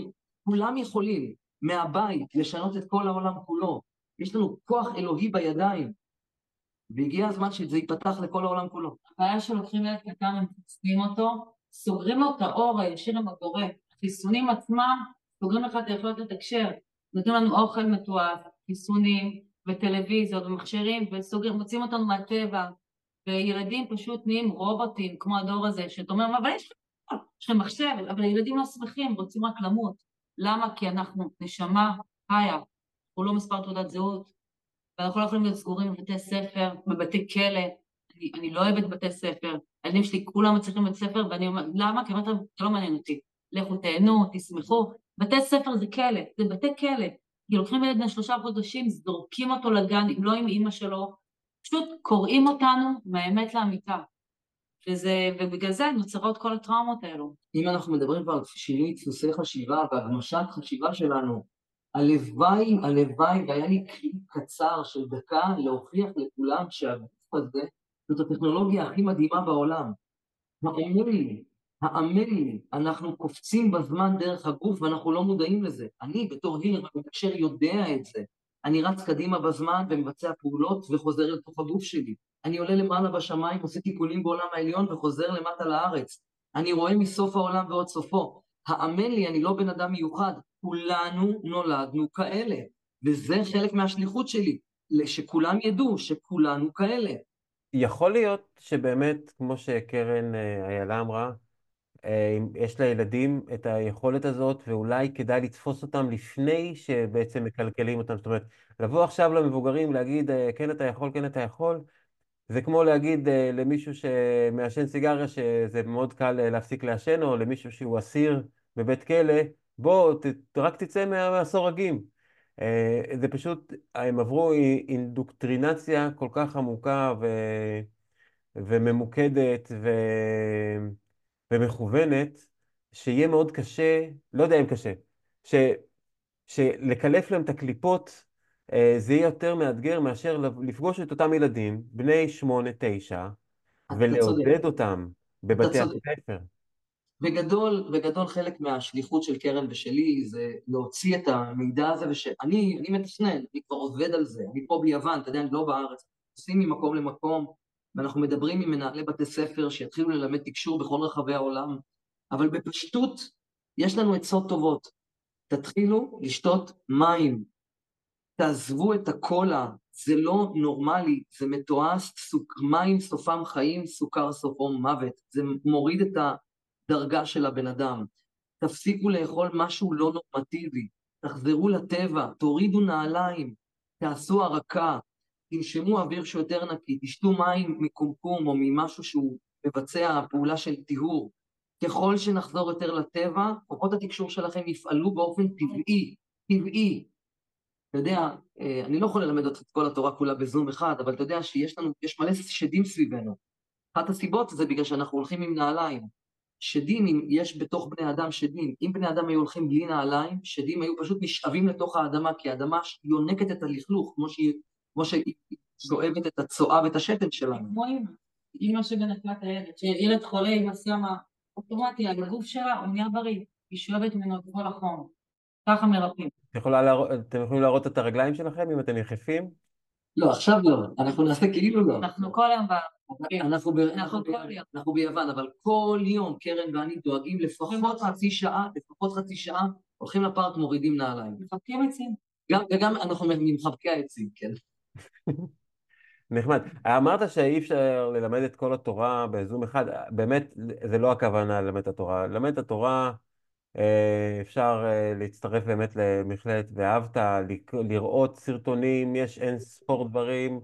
כולם יכולים מהבית לשנות את כל העולם כולו. יש לנו כוח אלוהי בידיים, והגיע הזמן שזה ייפתח לכל העולם כולו. הבעיה שלוקחים ילד קטן, הם מחסנים אותו, סוגרים לו את האור הישיר הבורא. החיסונים עצמם סוגרים לך את היכולת לתקשר. נותנים לנו אוכל מתועב, חיסונים וטלוויזיות ומכשירים, וסוגרים, מוצאים אותנו מהטבע, וילדים פשוט נהיים רובוטים, כמו הדור הזה, שאתה אומר, אבל יש לכם מחשב, אבל הילדים לא שמחים, רוצים רק למות. למה? כי אנחנו נשמה חיה, אנחנו לא מספר תעודת זהות, ואנחנו לא יכולים להיות סגורים בבתי ספר, בבתי כלא. אני, אני לא אוהבת בתי ספר, הילדים שלי כולם מצליחים בבית ספר, ואני אומרת, למה? כי אמרתי להם, זה לא מעניין אותי. לכו תהנו, תשמחו. בתי ספר זה כלא, זה בתי כלא. כי לוקחים ילד בן שלושה חודשים, זורקים אותו לגן, אם לא עם אימא שלו, פשוט קוראים אותנו מהאמת לאמיתה. וזה, ובגלל זה נוצרות כל הטראומות האלו. אם אנחנו מדברים כבר על שינוי דפוסי חשיבה והגמשת חשיבה שלנו, הלוואי, הלוואי, והיה לי כלי קצר של דקה להוכיח לכולם שהגוף הזה זאת הטכנולוגיה הכי מדהימה בעולם. האמן לי, האמן לי, אנחנו קופצים בזמן דרך הגוף ואנחנו לא מודעים לזה. אני בתור הילר ומתקשר יודע את זה. אני רץ קדימה בזמן ומבצע פעולות וחוזר לתוך הגוף שלי. אני עולה למעלה בשמיים, עושה תיקונים בעולם העליון וחוזר למטה לארץ. אני רואה מסוף העולם ועוד סופו. האמן לי, אני לא בן אדם מיוחד, כולנו נולדנו כאלה. וזה חלק מהשליחות שלי, שכולם ידעו שכולנו כאלה. יכול להיות שבאמת, כמו שקרן אה, איילה אמרה, יש לילדים את היכולת הזאת, ואולי כדאי לתפוס אותם לפני שבעצם מקלקלים אותם. זאת אומרת, לבוא עכשיו למבוגרים, להגיד, אה, כן אתה יכול, כן אתה יכול, זה כמו להגיד אה, למישהו שמעשן סיגריה שזה מאוד קל להפסיק לעשן, או למישהו שהוא אסיר בבית כלא, בוא, ת, רק תצא מהסורגים. זה פשוט, הם עברו אינדוקטרינציה כל כך עמוקה ו... וממוקדת, ו... ומכוונת, שיהיה מאוד קשה, לא יודע אם קשה, ש, שלקלף להם את הקליפות אה, זה יהיה יותר מאתגר מאשר לפגוש את אותם ילדים, בני שמונה, תשע, ולעודד אותם בבתי הספר. בגדול, בגדול חלק מהשליחות של קרן ושלי זה להוציא את המידע הזה, ושאני אני מתכנן, אני כבר עובד על זה, אני פה ביוון, אתה יודע, אני לא בארץ, עושים ממקום למקום, ואנחנו מדברים עם מנהלי בתי ספר שיתחילו ללמד תקשור בכל רחבי העולם, אבל בפשטות יש לנו עצות טובות. תתחילו לשתות מים, תעזבו את הקולה. זה לא נורמלי, זה מתועש, סוק, מים סופם חיים, סוכר סופו מוות. זה מוריד את הדרגה של הבן אדם. תפסיקו לאכול משהו לא נורמטיבי, תחזרו לטבע, תורידו נעליים, תעשו הרקה, תנשמו אוויר שהוא יותר נקי, תשתו מים מקומקום או ממשהו שהוא מבצע פעולה של טיהור. ככל שנחזור יותר לטבע, כוחות התקשור שלכם יפעלו באופן טבעי, טבעי. אתה יודע, אה, אני לא יכול ללמד אותך את כל התורה כולה בזום אחד, אבל אתה יודע שיש לנו, יש מלא שדים סביבנו. אחת הסיבות זה בגלל שאנחנו הולכים עם נעליים. שדים, אם יש בתוך בני אדם שדים, אם בני אדם היו הולכים בלי נעליים, שדים היו פשוט נשאבים לתוך האדמה, כי האדמה יונקת את הלכלוך, כמו שהיא, כמו שהיא שואבת את הצואה ואת השתן שלנו. כמו אימא, אימא שגנקה את הילד, שילד חולה עם שמה אוטומטי על הגוף שלה, הוא נהיה בריא, היא שואבת ממנו את כל החום. ככה מרפאים. אתם יכולים להראות את הרגליים שלכם אם אתם יחפים? לא, עכשיו לא, אנחנו נעשה כאילו לא. אנחנו כל יום אנחנו, ב... אנחנו, ב... אנחנו ביוון, אבל כל יום קרן ואני דואגים לפחות חצי שעה, לפחות חצי שעה, הולכים לפארק, מורידים נעליים. מחבקים עצים. גם, וגם אנחנו ממחבקי העצים, כן. נחמד. אמרת שאי אפשר ללמד את כל התורה בזום אחד, באמת, זה לא הכוונה ללמד את התורה. ללמד את התורה, אה, אפשר אה, להצטרף באמת למכללת ואהבת, לראות סרטונים, יש אין ספור דברים.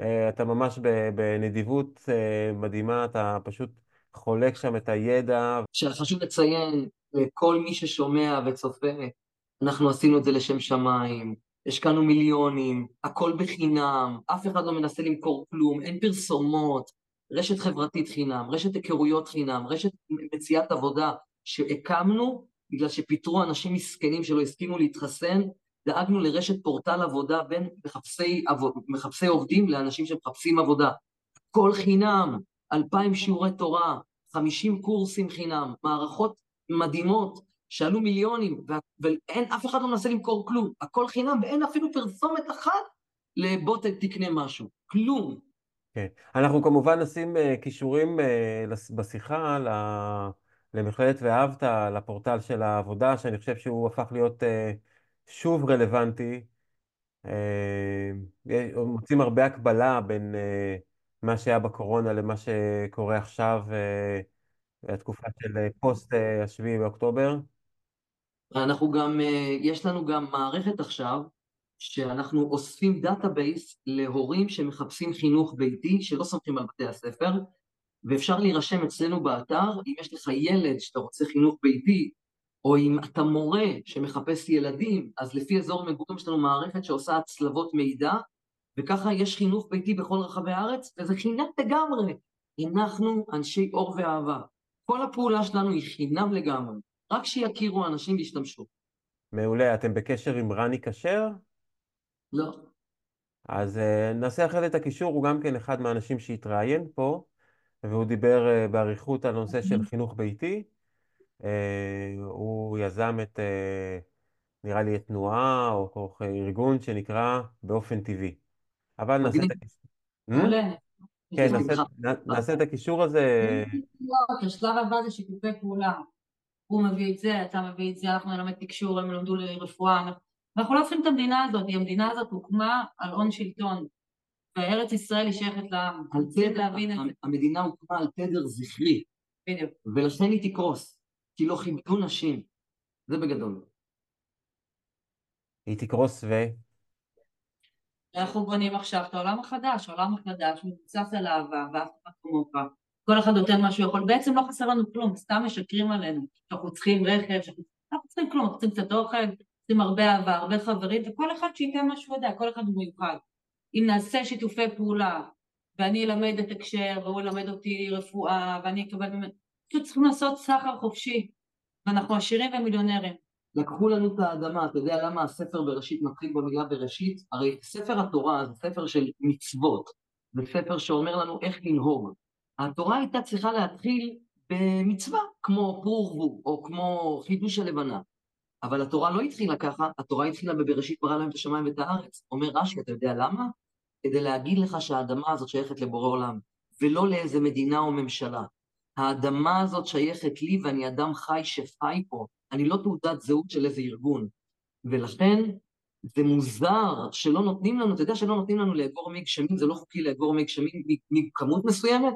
אה, אתה ממש בנדיבות מדהימה, אתה פשוט חולק שם את הידע. חשוב לציין, לכל מי ששומע וצופה, אנחנו עשינו את זה לשם שמיים. השקענו מיליונים, הכל בחינם, אף אחד לא מנסה למכור כלום, אין פרסומות, רשת חברתית חינם, רשת היכרויות חינם, רשת מציאת עבודה שהקמנו בגלל שפיטרו אנשים מסכנים שלא הסכימו להתחסן, דאגנו לרשת פורטל עבודה בין מחפשי, עבוד, מחפשי עובדים לאנשים שמחפשים עבודה. כל חינם, אלפיים שיעורי תורה, חמישים קורסים חינם, מערכות מדהימות, שעלו מיליונים, ואין, אף אחד לא מנסה למכור כלום, הכל חינם, ואין אפילו פרסומת אחת לבוא תקנה משהו, כלום. כן. אנחנו כמובן נשים uh, כישורים uh, בשיחה. למכללת ואהבת, לפורטל של העבודה, שאני חושב שהוא הפך להיות uh, שוב רלוונטי. מוצאים הרבה הקבלה בין מה שהיה בקורונה למה שקורה עכשיו, התקופה של פוסט השביעי באוקטובר. אנחנו גם, אה, יש לנו גם מערכת עכשיו, שאנחנו אוספים database להורים שמחפשים חינוך ביתי, שלא סומכים על בתי הספר, ואפשר להירשם אצלנו באתר, אם יש לך ילד שאתה רוצה חינוך ביתי, או אם אתה מורה שמחפש ילדים, אז לפי אזור מגורים יש לנו מערכת שעושה הצלבות מידע, וככה יש חינוך ביתי בכל רחבי הארץ, וזה חינם לגמרי. אנחנו אנשי אור ואהבה. כל הפעולה שלנו היא חינם לגמרי. רק שיכירו אנשים וישתמשו. מעולה. אתם בקשר עם רני כשר? לא. אז uh, נעשה אחרי זה את הקישור, הוא גם כן אחד מהאנשים שהתראיין פה, והוא דיבר uh, באריכות על נושא של חינוך ביתי. Uh, הוא יזם את, uh, נראה לי, את תנועה או, או ארגון שנקרא באופן טבעי. אבל נעשה את הקישור. מעולה. כן, נעשה את הקישור הזה. השלב הבא זה שיתופי פעולה. הוא מביא את זה, אתה מביא את זה, אנחנו נלמד תקשור, הם למדו לרפואה. אנחנו לא צריכים את המדינה הזאת, המדינה הזאת הוקמה על הון שלטון, וארץ ישראל היא שייכת לעם. על תדר, המדינה הוקמה על תדר זכרי. בדיוק. ולכן היא תקרוס, כי לא כיבדו נשים. זה בגדול. היא תקרוס ו... אנחנו בונים עכשיו את העולם החדש, העולם החדש מבוסס על אהבה ואף אחד כמוך. כל אחד נותן מה שהוא יכול, בעצם לא חסר לנו כלום, סתם משקרים עלינו, שאנחנו צריכים רכב, שאנחנו צריכים כלום, אנחנו צריכים קצת אוכל, צריכים הרבה אהבה, הרבה חברים, וכל אחד שייתן מה שהוא יודע, כל אחד מיוחד. אם נעשה שיתופי פעולה, ואני אלמד את הקשר, והוא ילמד אותי רפואה, ואני אקבל ממנו, פשוט צריכים לעשות סחר חופשי, ואנחנו עשירים ומיליונרים. לקחו לנו את האדמה, אתה יודע למה הספר בראשית מתחיל במילה בראשית? הרי ספר התורה זה ספר של מצוות, זה ספר שאומר לנו איך לנהוג. התורה הייתה צריכה להתחיל במצווה, כמו פור ורבו, או כמו חידוש הלבנה. אבל התורה לא התחילה ככה, התורה התחילה בבראשית ברא להם את השמיים ואת הארץ. אומר רש"י, אתה יודע למה? כדי להגיד לך שהאדמה הזאת שייכת לבורא עולם, ולא לאיזה מדינה או ממשלה. האדמה הזאת שייכת לי ואני אדם חי שחי פה, אני לא תעודת זהות של איזה ארגון. ולכן, זה מוזר שלא נותנים לנו, אתה יודע שלא נותנים לנו לאגור מי גשמים, זה לא חוקי לאגור מי גשמים מכמות מסוימת?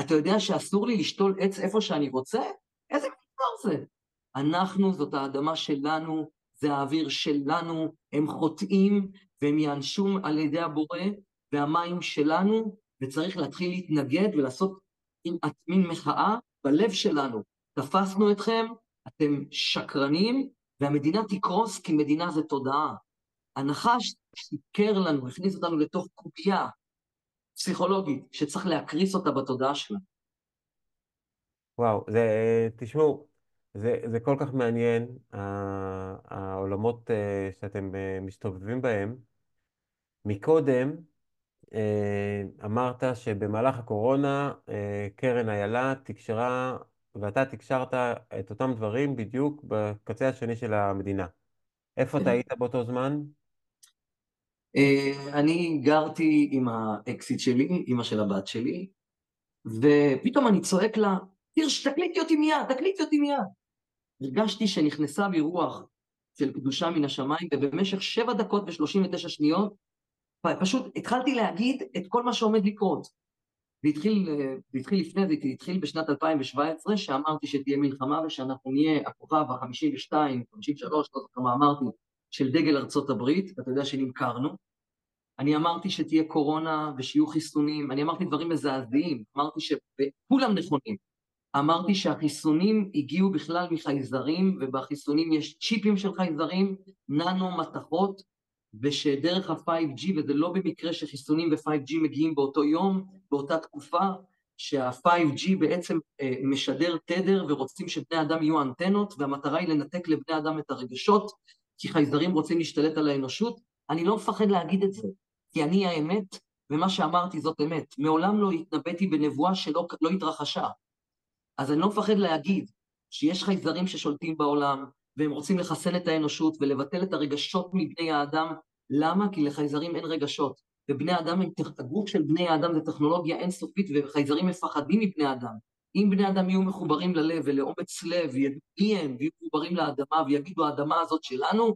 אתה יודע שאסור לי לשתול עץ איפה שאני רוצה? איזה מוזר זה? אנחנו, זאת האדמה שלנו, זה האוויר שלנו, הם חוטאים והם יענשו על ידי הבורא, והמים שלנו, וצריך להתחיל להתנגד ולעשות מין מחאה בלב שלנו. תפסנו אתכם, אתם שקרנים, והמדינה תקרוס כי מדינה זה תודעה. הנחש שיקר לנו, הכניס אותנו לתוך קובייה פסיכולוגית שצריך להקריס אותה בתודעה שלנו. וואו, זה, תשמעו, זה, זה כל כך מעניין, העולמות אה, שאתם אה, מסתובבים בהם. מקודם אה, אמרת שבמהלך הקורונה קרן איילה תקשרה, ואתה תקשרת את אותם דברים בדיוק בקצה השני של המדינה. איפה אתה היית באותו זמן? אני גרתי עם האקסיט שלי, אימא של הבת שלי, ופתאום אני צועק לה, תרש, תקליטי אותי מיד, תקליטי אותי מיד. הרגשתי שנכנסה בי רוח של קדושה מן השמיים, ובמשך שבע דקות ושלושים ותשע שניות פשוט התחלתי להגיד את כל מה שעומד לקרות. והתחיל, והתחיל לפני זה, התחיל בשנת 2017, שאמרתי שתהיה מלחמה ושאנחנו נהיה הכוכב ה-52, 53, לא זוכר מה אמרתי, של דגל ארצות הברית, ואתה יודע שנמכרנו. אני אמרתי שתהיה קורונה ושיהיו חיסונים, אני אמרתי דברים מזעזעים, אמרתי שכולם נכונים, אמרתי שהחיסונים הגיעו בכלל מחייזרים, ובחיסונים יש צ'יפים של חייזרים, ננו מתכות, ושדרך ה-5G, וזה לא במקרה שחיסונים ו-5G מגיעים באותו יום, באותה תקופה, שה-5G בעצם אה, משדר תדר ורוצים שבני אדם יהיו אנטנות, והמטרה היא לנתק לבני אדם את הרגשות, כי חייזרים רוצים להשתלט על האנושות. אני לא מפחד להגיד את זה, כי אני האמת, ומה שאמרתי זאת אמת. מעולם לא התנבאתי בנבואה שלא לא התרחשה. אז אני לא מפחד להגיד שיש חייזרים ששולטים בעולם, והם רוצים לחסן את האנושות ולבטל את הרגשות מבני האדם. למה? כי לחייזרים אין רגשות. ובני האדם, הגוף של בני האדם זה טכנולוגיה אינסופית, וחייזרים מפחדים מבני אדם. אם בני אדם יהיו מחוברים ללב ולאומץ לב, וידעו מי הם, ויהיו מחוברים לאדמה, ויגידו, האדמה הזאת שלנו,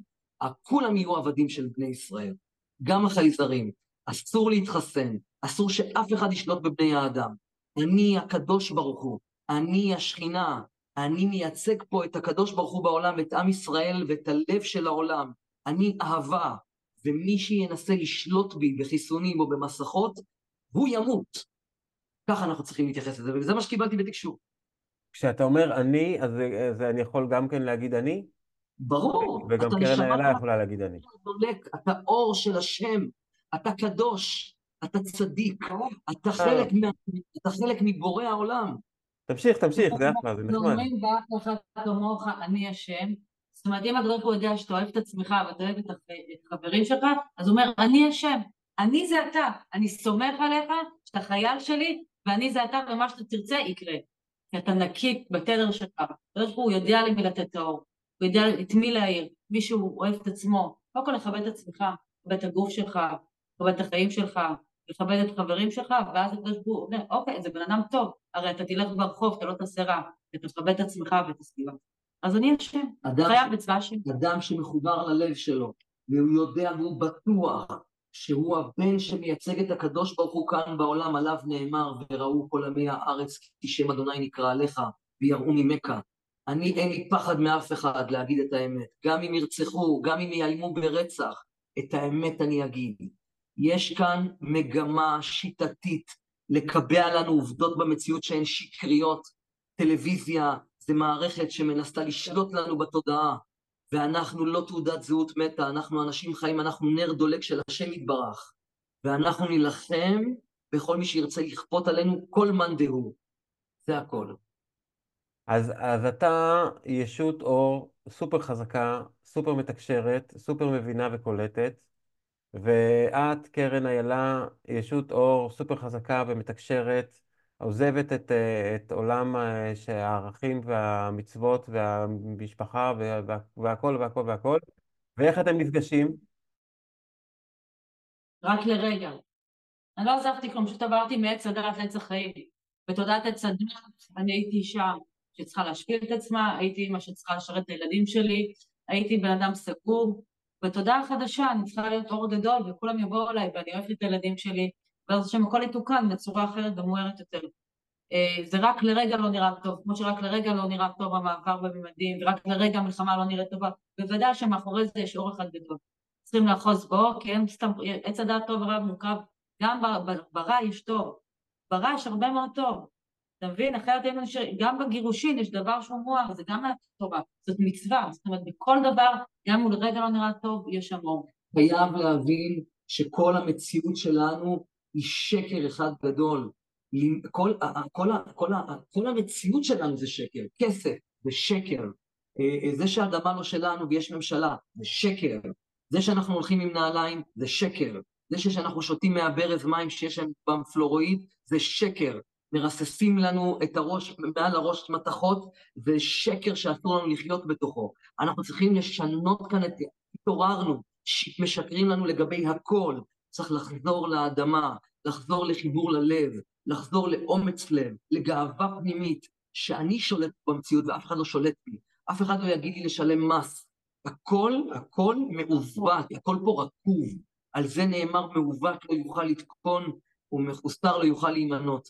כולם יהיו עבדים של בני ישראל. גם החייזרים. אסור להתחסן, אסור שאף אחד ישלוט בבני האדם. אני הקדוש ברוך הוא, אני השכינה, אני מייצג פה את הקדוש ברוך הוא בעולם, את עם ישראל ואת הלב של העולם. אני אהבה, ומי שינסה לשלוט בי בחיסונים או במסכות, הוא ימות. ככה אנחנו צריכים להתייחס לזה, וזה מה שקיבלתי בתקשור. כשאתה אומר אני, אז זה אני יכול גם כן להגיד אני? ברור. וגם קרן איילה יכולה להגיד אני. אתה אור של השם, אתה קדוש, אתה צדיק, אתה חלק, מה, אתה חלק מבורא העולם. תמשיך, תמשיך, זה אחלה, זה נחמד. אומרים באף אחד כמוך, אני השם. זאת אומרת, אם הקדוש ברוך הוא יודע שאתה אוהב את עצמך ואתה אוהב את החברים שלך, אז הוא אומר, אני השם, אני זה אתה, אני סומך עליך, שאתה חייל שלי, ואני זה אתה, ומה שאתה תרצה יקרה. כי אתה נקי בתדר שלך. הקדוש ברוך הוא יודע למי לתת את האור, הוא יודע את מי להעיר, מישהו אוהב את עצמו. קודם כל לכבד את עצמך, לכבד את הגוף שלך, לכבד את החיים שלך, לכבד את חברים שלך, ואז הקדוש ברוך הוא אומר, אוקיי, זה בן אדם טוב, הרי אתה תלך ברחוב, אתה לא תעשה רע, אתה תכבד את עצמך ואת הסביבה. אז אני השם, חייב בצבא השם. אדם שמחובר ללב שלו, והוא יודע והוא בטוח שהוא הבן שמייצג את הקדוש ברוך הוא כאן בעולם, עליו נאמר, וראו כל עמי הארץ כי שם אדוני נקרא עליך, ויראו ממך. אני אין לי פחד מאף אחד להגיד את האמת. גם אם ירצחו, גם אם יאיימו ברצח, את האמת אני אגיד. יש כאן מגמה שיטתית לקבע לנו עובדות במציאות שהן שקריות. טלוויזיה זה מערכת שמנסה לשלוט לנו בתודעה, ואנחנו לא תעודת זהות מתה, אנחנו אנשים חיים, אנחנו נר דולק של השם יתברך, ואנחנו נילחם בכל מי שירצה לכפות עלינו כל מאן דהוא. זה הכל. אז, אז אתה ישות אור סופר חזקה, סופר מתקשרת, סופר מבינה וקולטת, ואת, קרן איילה, ישות אור סופר חזקה ומתקשרת, עוזבת את, את עולם אה, הערכים והמצוות והמשפחה וה, והכל והכל והכל, ואיך אתם נפגשים? רק לרגע. אני לא עזבתי כלום, פשוט עברתי מעץ הדעת לעץ החיים. בתודעת עץ הדעת אני הייתי אישה שצריכה להשפיל את עצמה, הייתי אימא שצריכה לשרת את הילדים שלי, הייתי בן אדם סגור, בתודעה החדשה אני צריכה להיות אור גדול וכולם יבואו אליי ואני אוהבת את הילדים שלי ואז הכל יתוקן בצורה אחרת ומוארת יותר. אה, זה רק לרגע לא נראה טוב, כמו שרק לרגע לא נראה טוב המעבר בממדים ורק לרגע המלחמה לא נראית טובה, בוודאי שמאחורי זה יש אור אחד גדול. צריכים לאחוז בו, כי אין סתם, עץ הדעת טוב ורע מורכב, גם ברע יש טוב, ברע יש הרבה מאוד טוב, אתה מבין? אחרת היינו נשארים, גם בגירושין יש דבר שהוא מואר, זה גם תורה, זאת מצווה, זאת אומרת בכל דבר, גם אם לרגע לא נראה טוב, יש שם אור. חייב להבין שכל המציאות שלנו היא שקר אחד גדול. כל, כל, כל, כל המציאות שלנו זה שקר, כסף זה שקר, אה, אה, זה שהאדמה לא שלנו ויש ממשלה זה שקר, זה שאנחנו הולכים עם נעליים זה שקר, זה שאנחנו שותים מהברז מים שיש שם פלורואיד זה שקר, מרססים לנו את הראש, מעל הראש מתכות, זה שקר שאסור לנו לחיות בתוכו. אנחנו צריכים לשנות כאן את... התעוררנו, משקרים לנו לגבי הכל, צריך לחזור לאדמה, לחזור לחיבור ללב, לחזור לאומץ לב, לגאווה פנימית, שאני שולט במציאות ואף אחד לא שולט בי, אף אחד לא יגיד לי לשלם מס. הכל, הכל מעוות, הכל פה רקוב. על זה נאמר מעוות לא יוכל לתקון ומחוסר לא יוכל להימנות.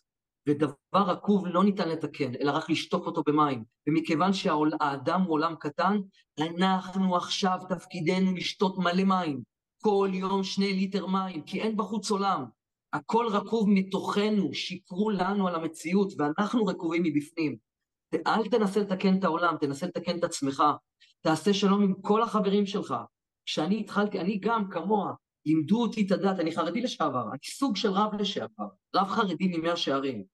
ודבר רקוב לא ניתן לתקן, אלא רק לשטוף אותו במים. ומכיוון שהאדם הוא עולם קטן, אנחנו עכשיו תפקידנו לשתות מלא מים. כל יום שני ליטר מים, כי אין בחוץ עולם. הכל רקוב מתוכנו, שיקרו לנו על המציאות, ואנחנו רקובים מבפנים. אל תנסה לתקן את העולם, תנסה לתקן את עצמך. תעשה שלום עם כל החברים שלך. כשאני התחלתי, אני גם כמוה, לימדו אותי את הדת, אני חרדי לשעבר, אני סוג של רב לשעבר, רב חרדי ממאה שערים.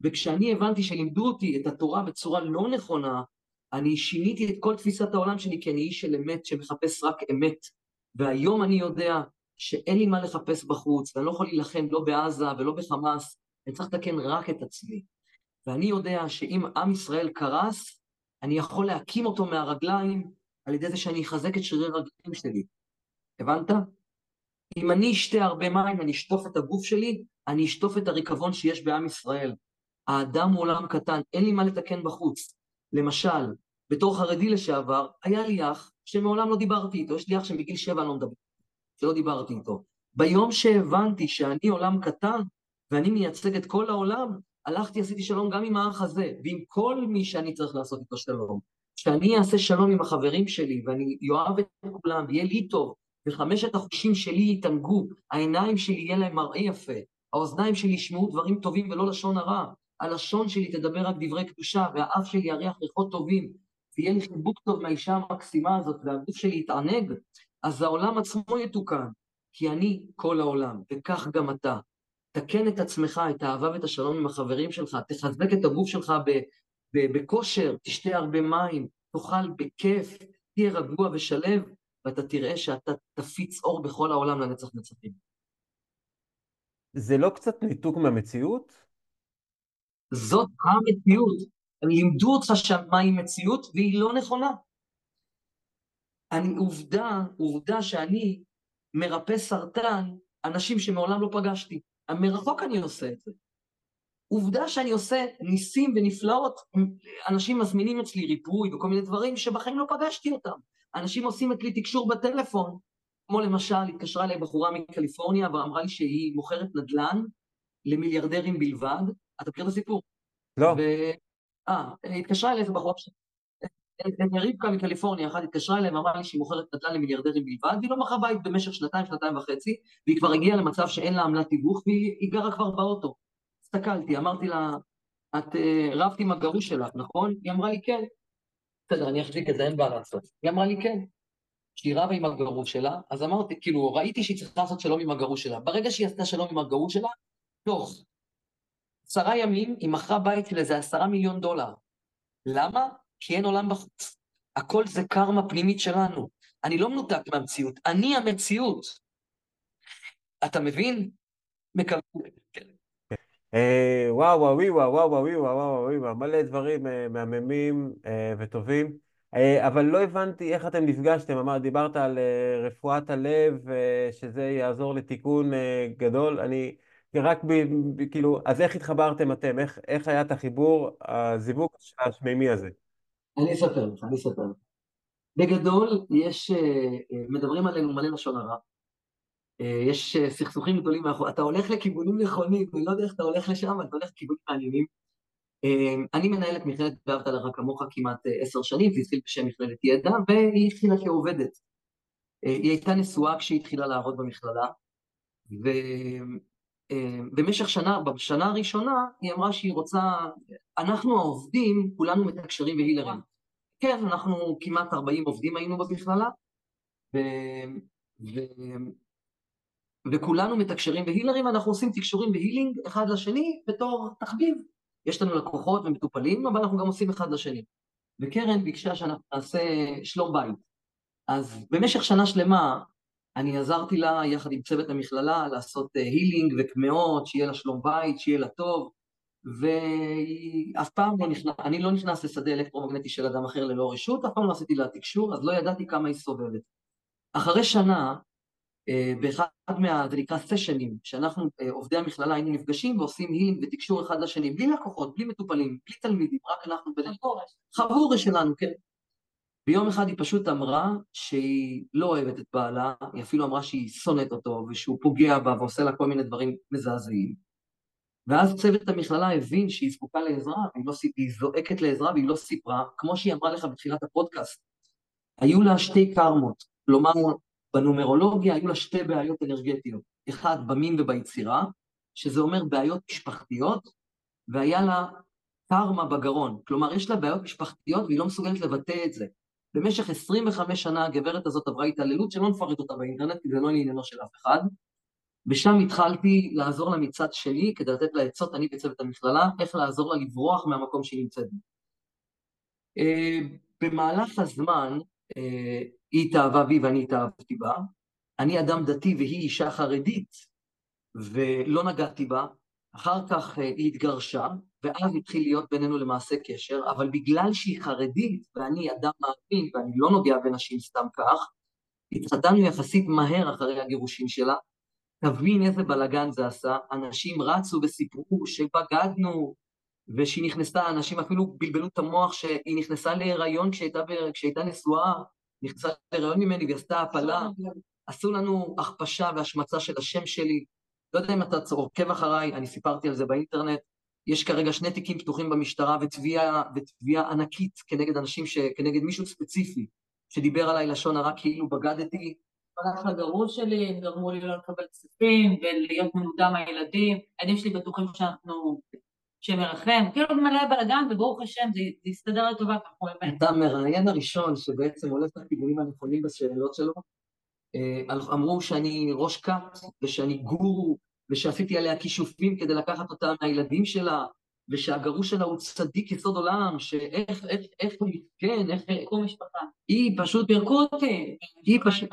וכשאני הבנתי שלימדו אותי את התורה בצורה לא נכונה, אני שיניתי את כל תפיסת העולם שלי כי אני איש של אמת שמחפש רק אמת. והיום אני יודע שאין לי מה לחפש בחוץ, ואני לא יכול להילחם לא בעזה ולא בחמאס, אני צריך לתקן רק את עצמי. ואני יודע שאם עם ישראל קרס, אני יכול להקים אותו מהרגליים על ידי זה שאני אחזק את שרירי הרגליים שלי. הבנת? אם אני אשתה הרבה מים, אני אשטוף את הגוף שלי, אני אשטוף את הריקבון שיש בעם ישראל. האדם הוא עולם קטן, אין לי מה לתקן בחוץ. למשל, בתור חרדי לשעבר, היה לי אח שמעולם לא דיברתי איתו, יש לי אח שמגיל שבע לא מדבר, שלא דיברתי איתו. ביום שהבנתי שאני עולם קטן, ואני מייצג את כל העולם, הלכתי, עשיתי שלום גם עם האח הזה, ועם כל מי שאני צריך לעשות איתו שלום. כשאני אעשה שלום עם החברים שלי, ואני אוהב את כולם, ויהיה לי טוב, וחמשת החושים שלי יתענגו, העיניים שלי יהיה להם מראה יפה, האוזניים שלי ישמעו דברים טובים ולא לשון הרע, הלשון שלי תדבר רק דברי קדושה, והאף שלי יריח ריחות טובים, ויהיה לי חיבוק טוב מהאישה המקסימה הזאת, והגוף שלי יתענג, אז העולם עצמו יתוקן, כי אני כל העולם, וכך גם אתה. תקן את עצמך, את האהבה ואת השלום עם החברים שלך, תחזק את הגוף שלך בכושר, תשתה הרבה מים, תאכל בכיף, תהיה רגוע ושלב, ואתה תראה שאתה תפיץ אור בכל העולם לנצח נצחים. זה לא קצת ניתוק מהמציאות? זאת המציאות. הם לימדו אותך שהיא מציאות והיא לא נכונה. אני, עובדה, עובדה שאני מרפא סרטן אנשים שמעולם לא פגשתי. מרחוק אני עושה את זה. עובדה שאני עושה ניסים ונפלאות, אנשים מזמינים אצלי ריפוי וכל מיני דברים שבחיים לא פגשתי אותם. אנשים עושים אצלי תקשור בטלפון, כמו למשל, התקשרה אליי בחורה מקליפורניה ואמרה לי שהיא מוכרת נדל"ן למיליארדרים בלבד. אתה מכיר את הסיפור? לא. ו... אה, התקשרה אליי איזה בחורה, רבקה מקליפורניה אחת התקשרה אליהם ואמרה לי שהיא מוכרת נדל"ן למיליארדרים בלבד, והיא לא מכרה בית במשך שנתיים, שנתיים וחצי, והיא כבר הגיעה למצב שאין לה עמלת תיווך, והיא גרה כבר באוטו. הסתכלתי, אמרתי לה, את אה, רבת עם הגרוש שלך, נכון? היא אמרה לי כן. בסדר, אני אחזיק את זה, אין בעיה לעשות. היא אמרה לי כן. שהיא רבה עם הגרוש שלה, אז אמרתי, כאילו, ראיתי שהיא צריכה לעשות שלום עם הגרוש שלה. ברגע שהיא עשתה שלום עם הגרוש שלה, תוך עשרה ימים היא מכרה בית של איזה עשרה מיליון דולר. למה? כי אין עולם בחוץ. הכל זה קרמה פנימית שלנו. אני לא מנותק מהמציאות, אני המציאות. אתה מבין? מקווה... אה, וואו וואו וואו וואו וואו וואו וואו וואו מלא דברים אה, מהממים אה, וטובים. אבל לא הבנתי איך אתם נפגשתם, אמר, דיברת על רפואת הלב, שזה יעזור לתיקון גדול. אני רק ב, ב, כאילו, אז איך התחברתם אתם? איך, איך היה את החיבור, הזיווג השמימי הזה? אני אספר לך, אני אספר לך. בגדול, יש, מדברים עלינו מלא לשון הרע. יש סכסוכים גדולים, אתה הולך לכיוונים נכונים, אני לא יודע איך אתה הולך לשם, אתה הולך לכיוונים מעניינים. אני מנהל את מכללת ואהבת לרע כמוך כמעט עשר שנים, זה התחיל בשם מכללת ידע, והיא התחילה כעובדת. היא הייתה נשואה כשהיא התחילה לעבוד במכללה, ובמשך שנה, בשנה הראשונה, היא אמרה שהיא רוצה, אנחנו העובדים, כולנו מתקשרים בהילרים. כן, אנחנו כמעט 40 עובדים היינו במכללה, ו... ו... וכולנו מתקשרים בהילרים, אנחנו עושים תקשורים בהילינג אחד לשני בתור תחביב. יש לנו לקוחות ומטופלים, אבל אנחנו גם עושים אחד לשני. וקרן ביקשה שאנחנו נעשה שלום בית. אז במשך שנה שלמה אני עזרתי לה יחד עם צוות המכללה לעשות הילינג וקמעות, שיהיה לה שלום בית, שיהיה לה טוב, ואף פעם לא נכנס, אני לא נכנס לשדה אלקטרומגנטי של אדם אחר ללא רשות, אף פעם לא עשיתי לה תקשור, אז לא ידעתי כמה היא סובבת. אחרי שנה, אה, באחד מה, זה נקרא סשנים, שאנחנו, אה, עובדי המכללה, היינו נפגשים ועושים הילינג ותקשור אחד לשני, בלי לקוחות, בלי מטופלים, בלי תלמידים, רק אנחנו בינינו. חבורה שלנו, כן. ביום אחד היא פשוט אמרה שהיא לא אוהבת את בעלה, היא אפילו אמרה שהיא שונאת אותו ושהוא פוגע בה ועושה לה כל מיני דברים מזעזעים. ואז צוות המכללה הבין שהיא זקוקה לעזרה, והיא לא, היא זועקת לעזרה והיא לא סיפרה, כמו שהיא אמרה לך בתחילת הפודקאסט. היו לה שתי קרמות, כלומר, בנומרולוגיה היו לה שתי בעיות אנרגטיות, אחד במין וביצירה, שזה אומר בעיות משפחתיות, והיה לה קרמה בגרון, כלומר יש לה בעיות משפחתיות והיא לא מסוגלת לבטא את זה. במשך 25 שנה הגברת הזאת עברה התעללות שלא נפרט אותה באינטרנט, כי זה לא לעניינו של אף אחד, ושם התחלתי לעזור לה מצד שלי, כדי לתת לה עצות, אני בצוות המכללה, איך לעזור לה לברוח מהמקום שהיא נמצאת בו. אה, במהלך הזמן, אה, היא התאהבה בי ואני התאהבתי בה. אני אדם דתי והיא אישה חרדית, ולא נגעתי בה. אחר כך אה, היא התגרשה, ואז התחיל להיות בינינו למעשה קשר, אבל בגלל שהיא חרדית ואני אדם מאמין ואני לא נוגע בנשים סתם כך, התחתנו יחסית מהר אחרי הגירושים שלה, תבין איזה בלאגן זה עשה, אנשים רצו וסיפרו שבגדנו, ושהיא נכנסה, אנשים אפילו בלבלו את המוח שהיא נכנסה להיריון כשהייתה, כשהייתה נשואה, נכנסה להיריון ממני ועשתה הפלה, עשו לנו הכפשה והשמצה של השם שלי. לא יודע אם אתה עוקב אחריי, אני סיפרתי על זה באינטרנט, יש כרגע שני תיקים פתוחים במשטרה ותביעה, ותביעה ענקית כנגד אנשים, ש... כנגד מישהו ספציפי שדיבר עליי לשון הרע כאילו בגדתי, הלך לגרוש שלי, גרמו לי לא לקבל כספים ולהיות מנודה מהילדים, הילדים שלי בטוחים שאנחנו, שמרחם, כאילו מלא בלאגן וברוך השם זה יסתדר לטובה ככה באמת. אתה המראיין הראשון שבעצם הולך לכיוונים הנכונים בשאלות שלו, אה, אמרו שאני ראש כת ושאני גורו ושעשיתי עליה כישופים כדי לקחת אותה מהילדים שלה ושהגרוש שלה הוא צדיק יסוד עולם, שאיך, איך, איך הוא מסכן, איך... פירקו משפחה. היא פשוט... פירקו אותי. היא פשוט...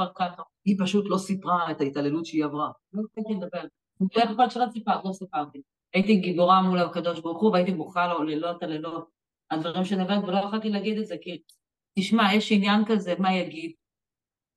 היא פשוט לא סיפרה את ההתעללות שהיא עברה. לא רציתי לדבר. איך יכול שלא סיפרת? לא סיפרתי. הייתי גיבורה מול הקדוש ברוך הוא, והייתי בוכה לו לילות על לילות הדברים עוברת, ולא יכולתי להגיד את זה, כי תשמע, יש עניין כזה, מה יגיד?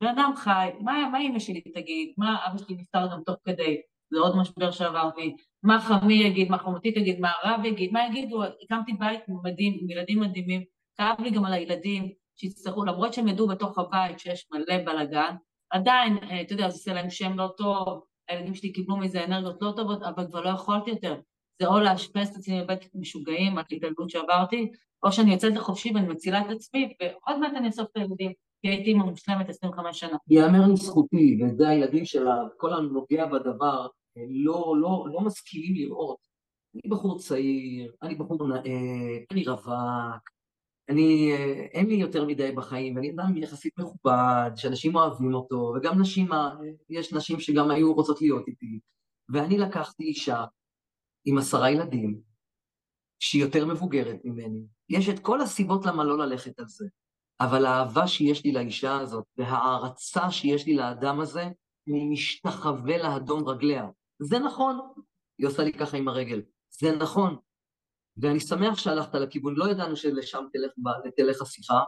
בן אדם חי, מה, מה אמא שלי תגיד? מה אבא שלי נפטר גם תוך כדי? זה עוד משבר שעברתי. מה חמי יגיד, מה חמותי תגיד, מה הרב יגיד, מה יגידו, הקמתי בית מדהים, עם ילדים מדהימים, כאב לי גם על הילדים שיצטרכו, למרות שהם ידעו בתוך הבית שיש מלא בלאגן, עדיין, אה, אתה יודע, זה עושה להם שם לא טוב, הילדים שלי קיבלו מזה אנרגיות לא טובות, אבל כבר לא יכולתי יותר. זה או לאשפז את עצמי בבית משוגעים על התעללות שעברתי, או שאני יוצאת לחופשי ואני מצילה את עצמי, ועוד מעט אני אאסוף את הילדים, כי הייתי אימא מושלמת 25 שנה. יאמר לזכותי, וזה הילדים שלה, כל הנוגע בדבר, לא, לא, לא משכילים לראות. אני בחור צעיר, אני בחור נאה, אני רווק, אני, אין לי יותר מדי בחיים, ואני אדם יחסית מכובד, שאנשים אוהבים אותו, וגם נשים, יש נשים שגם היו רוצות להיות איתי. ואני לקחתי אישה עם עשרה ילדים, שהיא יותר מבוגרת ממני. יש את כל הסיבות למה לא ללכת על זה, אבל האהבה שיש לי לאישה הזאת, וההערצה שיש לי לאדם הזה, אני משתחווה לאדום רגליה. זה נכון. היא עושה לי ככה עם הרגל. זה נכון. ואני שמח שהלכת לכיוון, לא ידענו שלשם תלך, תלך השיחה,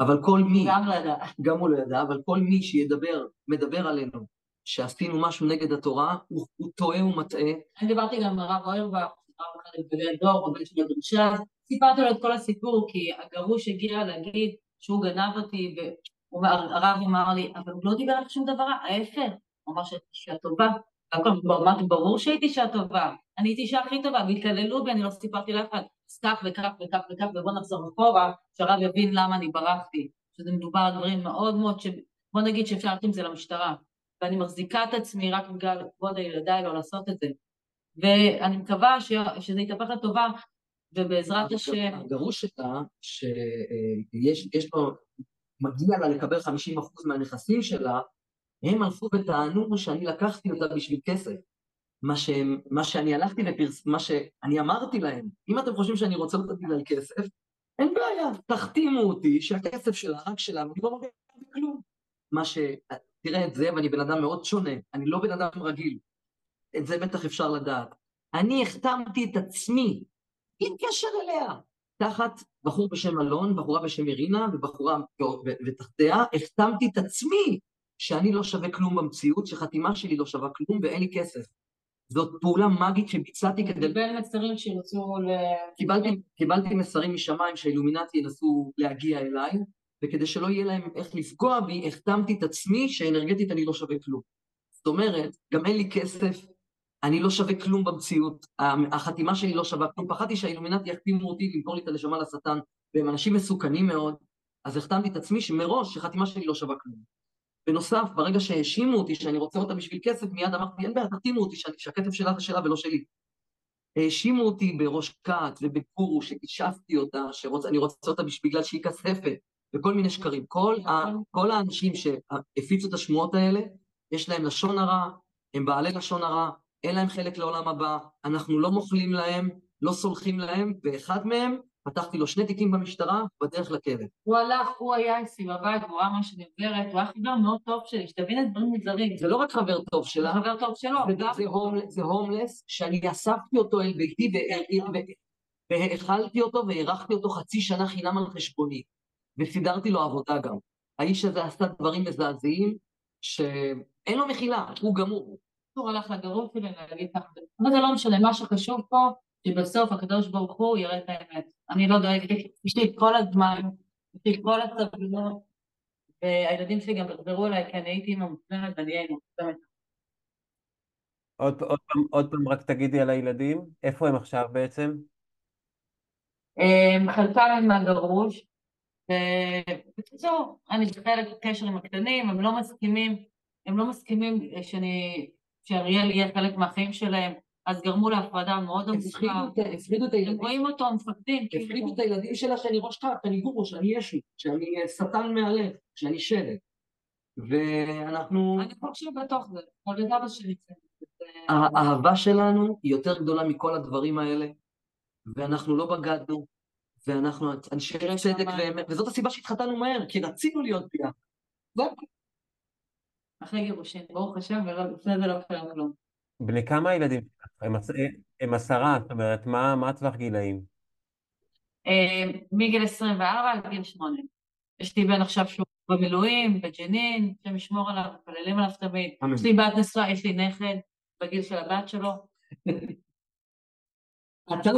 אבל כל מי... גם לא ידע. גם הוא לא ידע, אבל כל מי שידבר, מדבר עלינו, שעשינו משהו נגד התורה, הוא, הוא טועה ומטעה. אני דיברתי גם עם הרב אוירבך, הרב עם בגלל דור, בבן של הדרשה, סיפרתי לו את כל הסיפור, כי הגרוש הגיע להגיד שהוא גנב אותי, והרב אמר לי, אבל הוא לא דיבר על שום דבר, ההפך, הוא אמר שהייתי אישה טובה. אמרתי, ברור שהייתי אישה טובה, אני הייתי אישה הכי טובה, והתעללו בי, אני לא סיפרתי לאף אחד, אז כך וכך וכך וכך, ובוא נחזור אחורה, שהרב יבין למה אני ברחתי, שזה מדובר על דברים מאוד מאוד, ש... בוא נגיד שאפשר ללכת עם זה למשטרה, ואני מחזיקה את עצמי רק בגלל כבוד הילדיי לא לעשות את זה. ואני מקווה ש... שזה יתהפך לטובה, ובעזרת השם... הגרוש שלה, שיש לו, מגיע לה לקבל 50% מהנכסים שלה, הם הלכו וטענו שאני לקחתי אותה בשביל כסף. מה, שהם, מה שאני הלכתי לפרס... מה שאני אמרתי להם, אם אתם חושבים שאני רוצה אותה בגלל כסף, אין בעיה, תחתימו אותי שהכסף שלה רק שלה, ואני לא מרגיש כלום. מה ש... תראה את זה, ואני בן אדם מאוד שונה, אני לא בן אדם רגיל. את זה בטח אפשר לדעת. אני החתמתי את עצמי, עם קשר אליה, תחת בחור בשם אלון, בחורה בשם אירינה, ובחורה ותחתיה, החתמתי את עצמי שאני לא שווה כלום במציאות, שחתימה שלי לא שווה כלום ואין לי כסף. זאת פעולה מגית שביצעתי כדי... בין מסרים שירצו ל... קיבלתי, קיבלתי מסרים משמיים שהאילומינטי ינסו להגיע אליי, וכדי שלא יהיה להם איך לפגוע בי, החתמתי את עצמי שאנרגטית אני לא שווה כלום. זאת אומרת, גם אין לי כסף, אני לא שווה כלום במציאות, החתימה שלי לא שווה כלום. פחדתי שהאילומינטי יחתימו אותי למכור לי את הנשמה לשטן, והם אנשים מסוכנים מאוד, אז החתמתי את עצמי שמראש שחתימה שלי לא שווה כלום. בנוסף, ברגע שהאשימו אותי שאני רוצה אותה בשביל כסף, מיד אמרתי, אין בעיה, תחתימו אותי שהכסף שלה זה שלה ולא שלי. האשימו אותי בראש כת ובגורו שהשפתי אותה, שאני רוצה אותה בגלל שהיא כספת, וכל מיני שקרים. כל, ה, כל האנשים שהפיצו את השמועות האלה, יש להם לשון הרע, הם בעלי לשון הרע, אין להם חלק לעולם הבא, אנחנו לא מוכלים להם, לא סולחים להם, ואחד מהם פתחתי לו שני תיקים במשטרה, בדרך לכלא. הוא הלך, הוא היה אצלי בבית, הוא ראה מה שאני עוברת, הוא היה חבר מאוד טוב שלי, שתבין את דברים מוזרים. זה לא רק חבר טוב שלה, זה חבר טוב שלו. זה, זה הומלס, שאני אספתי אותו אל ביתי והאכלתי אותו והארחתי אותו חצי שנה חינם על חשבוני, וסידרתי לו עבודה גם. האיש הזה עשה דברים מזעזעים, שאין לו מחילה, הוא גמור. הוא הלך לגרות שלי להגיד ככה, אבל זה לא משנה, מה שחשוב פה שבסוף הקדוש ברוך הוא יראה את האמת. אני לא דואגת, יש לי כל הזמן, יש לי כל הסבלנות, והילדים שלי גם יחזרו אליי, כי אני הייתי אימא מושלמת ואני אהיה מושלמת. עוד, עוד, פעם, עוד פעם רק תגידי על הילדים, איפה הם עכשיו בעצם? חלקם הם מהגרוש, ובקיצור, אני בחלק קשר עם הקטנים, הם לא מסכימים, הם לא מסכימים שאני, שאריאל יהיה חלק מהחיים שלהם, אז גרמו להפרדה מאוד עמוקה. הפרידו את הילדים. רואים אותו, מפקדים. כאילו. הפרידו את הילדים שלה שאני ראש קאפ, שאני גורו, שאני ישו, שאני שטן מהלב, שאני שלט. ואנחנו... אני חושב בתוך זה, כל אבא שלי. האהבה שלנו היא יותר גדולה מכל הדברים האלה, ואנחנו לא בגדנו, ואנחנו אנשי צדק, וזאת הסיבה שהתחתנו מהר, כי רצינו להיות ביחד. אחרי גירושין, ברוך השם, ולפני זה לא קרה כלום. בני כמה ילדים הם, הם עשרה, זאת אומרת, מה, מה הטווח גילאים? אה, מגיל 24 עד גיל 8. יש לי בן עכשיו שהוא במילואים, בג'נין, השם ישמור עליו, מתפללים עליו תמיד. יש לי בת נשואה, יש לי נכד בגיל של הבת שלו. *laughs*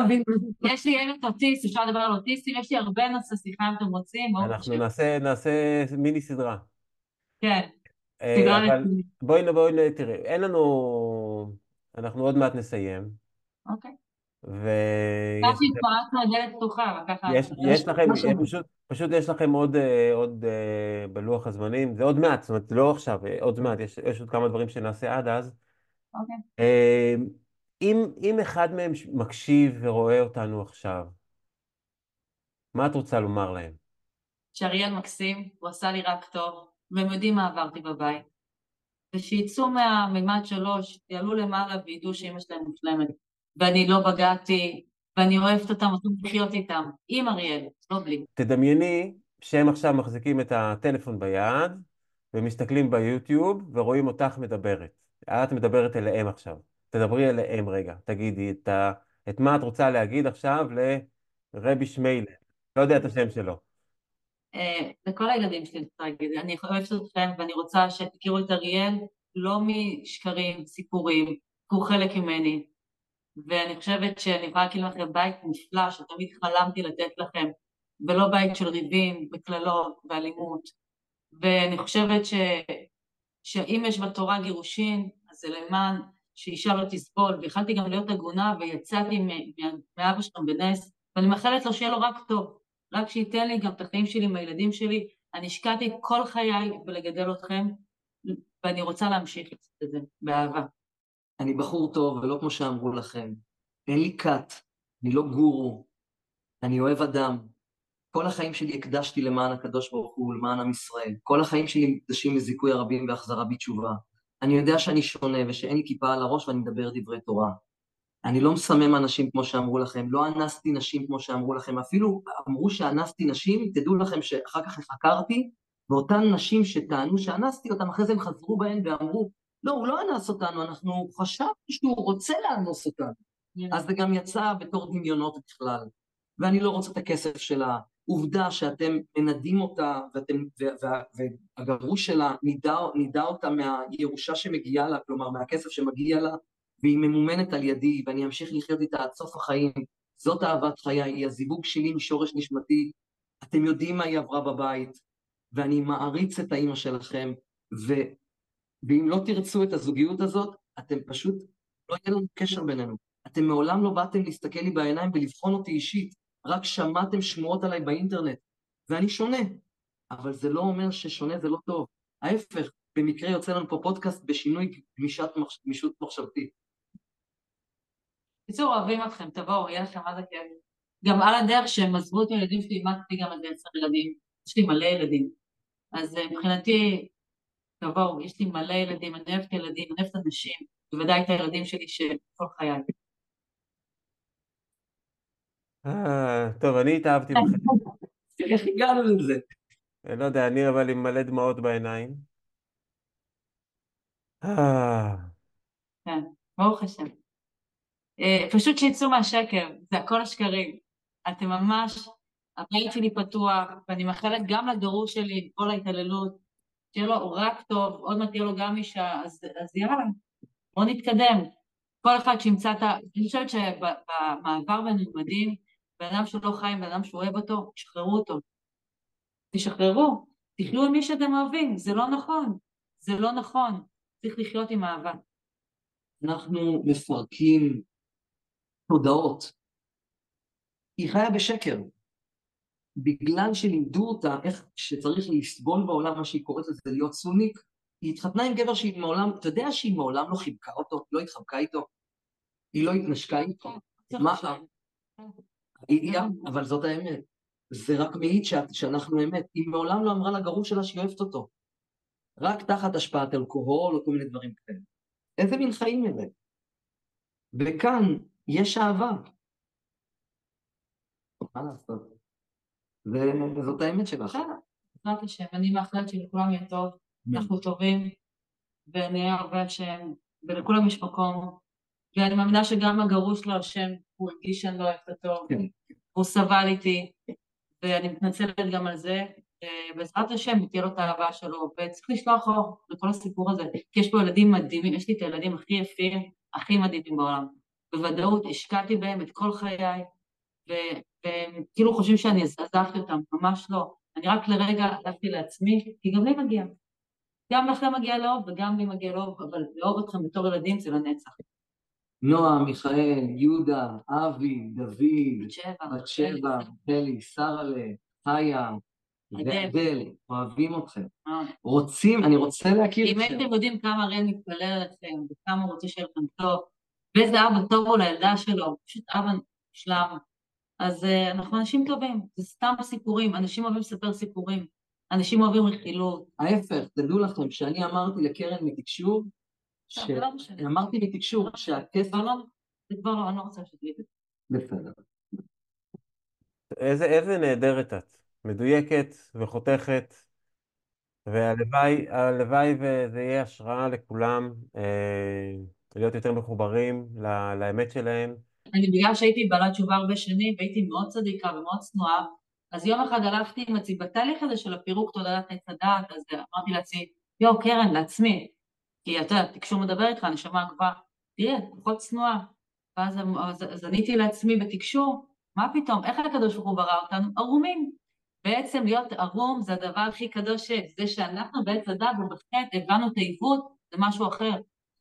מבין? יש לי ילד אוטיסט, אפשר לדבר על אוטיסטים, יש לי הרבה נושא שיחה אם אתם רוצים. אנחנו נעשה מיני סדרה. כן. אה, אבל בואי, בואי, תראי, אין לנו, אנחנו עוד מעט נסיים. אוקיי. ויש יש לכם, פשוט, פשוט יש לכם עוד, אה, עוד אה, בלוח הזמנים, זה עוד מעט, זאת אומרת, לא עכשיו, עוד מעט, יש, יש עוד כמה דברים שנעשה עד אז. אוקיי. אם, אם אחד מהם מקשיב ורואה אותנו עכשיו, מה את רוצה לומר להם? שאריאל מקסים, הוא עשה לי רק טוב, והם יודעים מה עברתי בבית. ושיצאו מהמימד שלוש, יעלו למעלה וידעו שאימא שלהם מושלמת. ואני לא בגעתי, ואני אוהבת אותם, רוצים לחיות איתם, עם אריאל, לא בלי. תדמייני שהם עכשיו מחזיקים את הטלפון ביד, ומסתכלים ביוטיוב, ורואים אותך מדברת. את מדברת אליהם עכשיו. תדברי אליהם רגע, תגידי את, ה... את מה את רוצה להגיד עכשיו לרבי שמיילר. לא יודע את השם שלו. אה, לכל הילדים שלי אני רוצה להגיד, אני אוהבת אתכם ואני רוצה שתכירו את אריאל לא משקרים, סיפורים, קחו חלק ממני. ואני חושבת שאני יכולה להגיד לכם בית נפלא שתמיד חלמתי לתת לכם, ולא בית של ריבים וקללות ואלימות. ואני חושבת ש... שאם יש בתורה גירושין, אז זה למען שאישה לא תסבול, ויכלתי גם להיות עגונה ויצאתי מאבא שלכם בנס, ואני מאחלת לו שיהיה לו רק טוב, רק שייתן לי גם את החיים שלי עם הילדים שלי. אני השקעתי כל חיי בלגדל אתכם, ואני רוצה להמשיך את זה באהבה. אני בחור טוב, ולא כמו שאמרו לכם. אין לי כת, אני לא גורו, אני אוהב אדם. כל החיים שלי הקדשתי למען הקדוש ברוך הוא, למען עם ישראל. כל החיים שלי מוקדשים לזיכוי הרבים והחזרה בתשובה. אני יודע שאני שונה ושאין לי כיפה על הראש ואני מדבר דברי תורה. אני לא מסמם אנשים כמו שאמרו לכם, לא אנסתי נשים כמו שאמרו לכם, אפילו אמרו שאנסתי נשים, תדעו לכם שאחר כך חקרתי, ואותן נשים שטענו שאנסתי אותן, אחרי זה הם חזרו בהן ואמרו, לא, הוא לא אנס אותנו, אנחנו חשבנו שהוא רוצה לאנוס אותנו. Yeah. אז זה גם יצא בתור דמיונות בכלל. ואני לא רוצה את הכסף שלה. עובדה שאתם מנדים אותה, ואתם, והגרוש שלה נידה, נידה אותה מהירושה שמגיעה לה, כלומר מהכסף שמגיע לה, והיא ממומנת על ידי, ואני אמשיך לחיות איתה עד סוף החיים. זאת אהבת חיי, היא הזיווג שלי משורש נשמתי. אתם יודעים מה היא עברה בבית, ואני מעריץ את האימא שלכם, ו, ואם לא תרצו את הזוגיות הזאת, אתם פשוט, לא יהיה לנו קשר בינינו. אתם מעולם לא באתם להסתכל לי בעיניים ולבחון אותי אישית, רק שמעתם שמועות עליי באינטרנט, ואני שונה. אבל זה לא אומר ששונה זה לא טוב. ההפך, במקרה יוצא לנו פה פודקאסט בשינוי גמישות מחשבתית. בקיצור, אוהבים אתכם, תבואו, יהיה לכם מה זה כיף. גם על הדרך שהם עזבו את הילדים שלי, אימדתי גם איזה עשר ילדים. יש לי מלא ילדים. אז אה, מבחינתי, תבואו, יש לי מלא ילדים, אני אוהבת ילדים, אני אוהבת אנשים, בוודאי את הילדים שלי של כל חיי. אה, טוב, אני התאהבתי בכם. *laughs* איך הגענו לזה? לא יודע, אני אבל עם מלא דמעות בעיניים. אה. כן, ברוך השם. אה, פשוט שיצאו מהשקר, זה הכל השקרים. אתם ממש, הבית שלי פתוח, ואני מאחלת גם לגרוש שלי, כל ההתעללות, שיהיה לו רק טוב, עוד מעט תהיה לו גם אישה, אז, אז יאללה, בואו נתקדם. כל אחד שימצא את ה... אני חושבת שבמעבר בין לימודים, בן אדם שלא חי עם בן אדם שאוהב אותו, תשחררו אותו. תשחררו, תחיו עם מי שאתם אוהבים, זה לא נכון, זה לא נכון, צריך לחיות עם אהבה. אנחנו מפרקים תודעות. היא חיה בשקר. בגלל שלימדו אותה איך שצריך לסבול בעולם מה שהיא קוראת לזה להיות סוניק, היא התחתנה עם גבר שהיא מעולם, אתה יודע שהיא מעולם לא חיבקה אותו, לא התחבקה איתו, היא לא התנשקה איתו, כן, מה, היא, אבל זאת האמת, זה רק מעיד שאנחנו אמת, היא מעולם לא אמרה לגרוש שלה שהיא אוהבת אותו, רק תחת השפעת אלכוהול או כל מיני דברים כאלה. איזה מין חיים אלה? וכאן יש אהבה. מה לעשות? וזאת האמת שלך. בעזרת השם, אני מאחלת שלכולם יהיה טוב, אנחנו טובים, ונהיה הרבה השם, ולכולם יש מקום, ואני מאמינה שגם הגרוש לו השם, הוא הרגיש שאני לא אוהבת אותו, כן. הוא סבל איתי, ואני מתנצלת גם על זה, בעזרת השם תהיה לו את האהבה שלו, וצריך לשלוח אור לכל הסיפור הזה, כי יש פה ילדים מדהימים, יש לי את הילדים הכי יפים, הכי מדהימים בעולם. בוודאות השקעתי בהם את כל חיי, והם כאילו חושבים שאני עזבתי אותם, ממש לא. אני רק לרגע הלכתי לעצמי, כי גם לי מגיע. גם לכם מגיע לאהוב וגם לי מגיע לאהוב, אבל לאהוב אתכם בתור ילדים זה לנצח. נועה, מיכאל, יהודה, אבי, דוד, בת שבע, פלי, שרלה, חיה, ואדל, אוהבים אתכם. רוצים, אני רוצה להכיר אתכם. אם הייתם יודעים כמה רן מתפלל עליכם, וכמה הוא רוצה שיהיה לכם טוב, ואיזה אבא טוב הוא לילדה שלו, פשוט אבא מושלם. אז uh, אנחנו אנשים טובים, זה סתם סיפורים, אנשים אוהבים לספר סיפורים, אנשים אוהבים רכילות. ההפך, תדעו לכם, שאני אמרתי לקרן מתקשור, לא, שאמרתי מתקשור שהכסף... לא, זה כבר לא, אני לא רוצה שתגיד את זה. בסדר. איזה נהדרת את, מדויקת וחותכת, והלוואי הלוואי וזה יהיה השראה לכולם אה, להיות יותר מחוברים לאמת שלהם. אני בגלל שהייתי בעלת תשובה הרבה שנים והייתי מאוד צדיקה ומאוד צנועה, אז יום אחד הלכתי עם עצמי בתהליך הזה של הפירוק תודעת עץ הדעת, אז אמרתי לעצמי, יואו קרן, לעצמי, כי אתה יודע, תקשור מדבר איתך, נשמה כבר, תראה, פחות צנועה. ואז אז, אז עניתי לעצמי בתקשור, מה פתאום, איך הקדוש ברוך הוא ברא אותנו? ערומים. בעצם להיות ערום זה הדבר הכי קדוש זה שאנחנו בעץ הדת ובחטא הבנו את העיוות זה משהו אחר,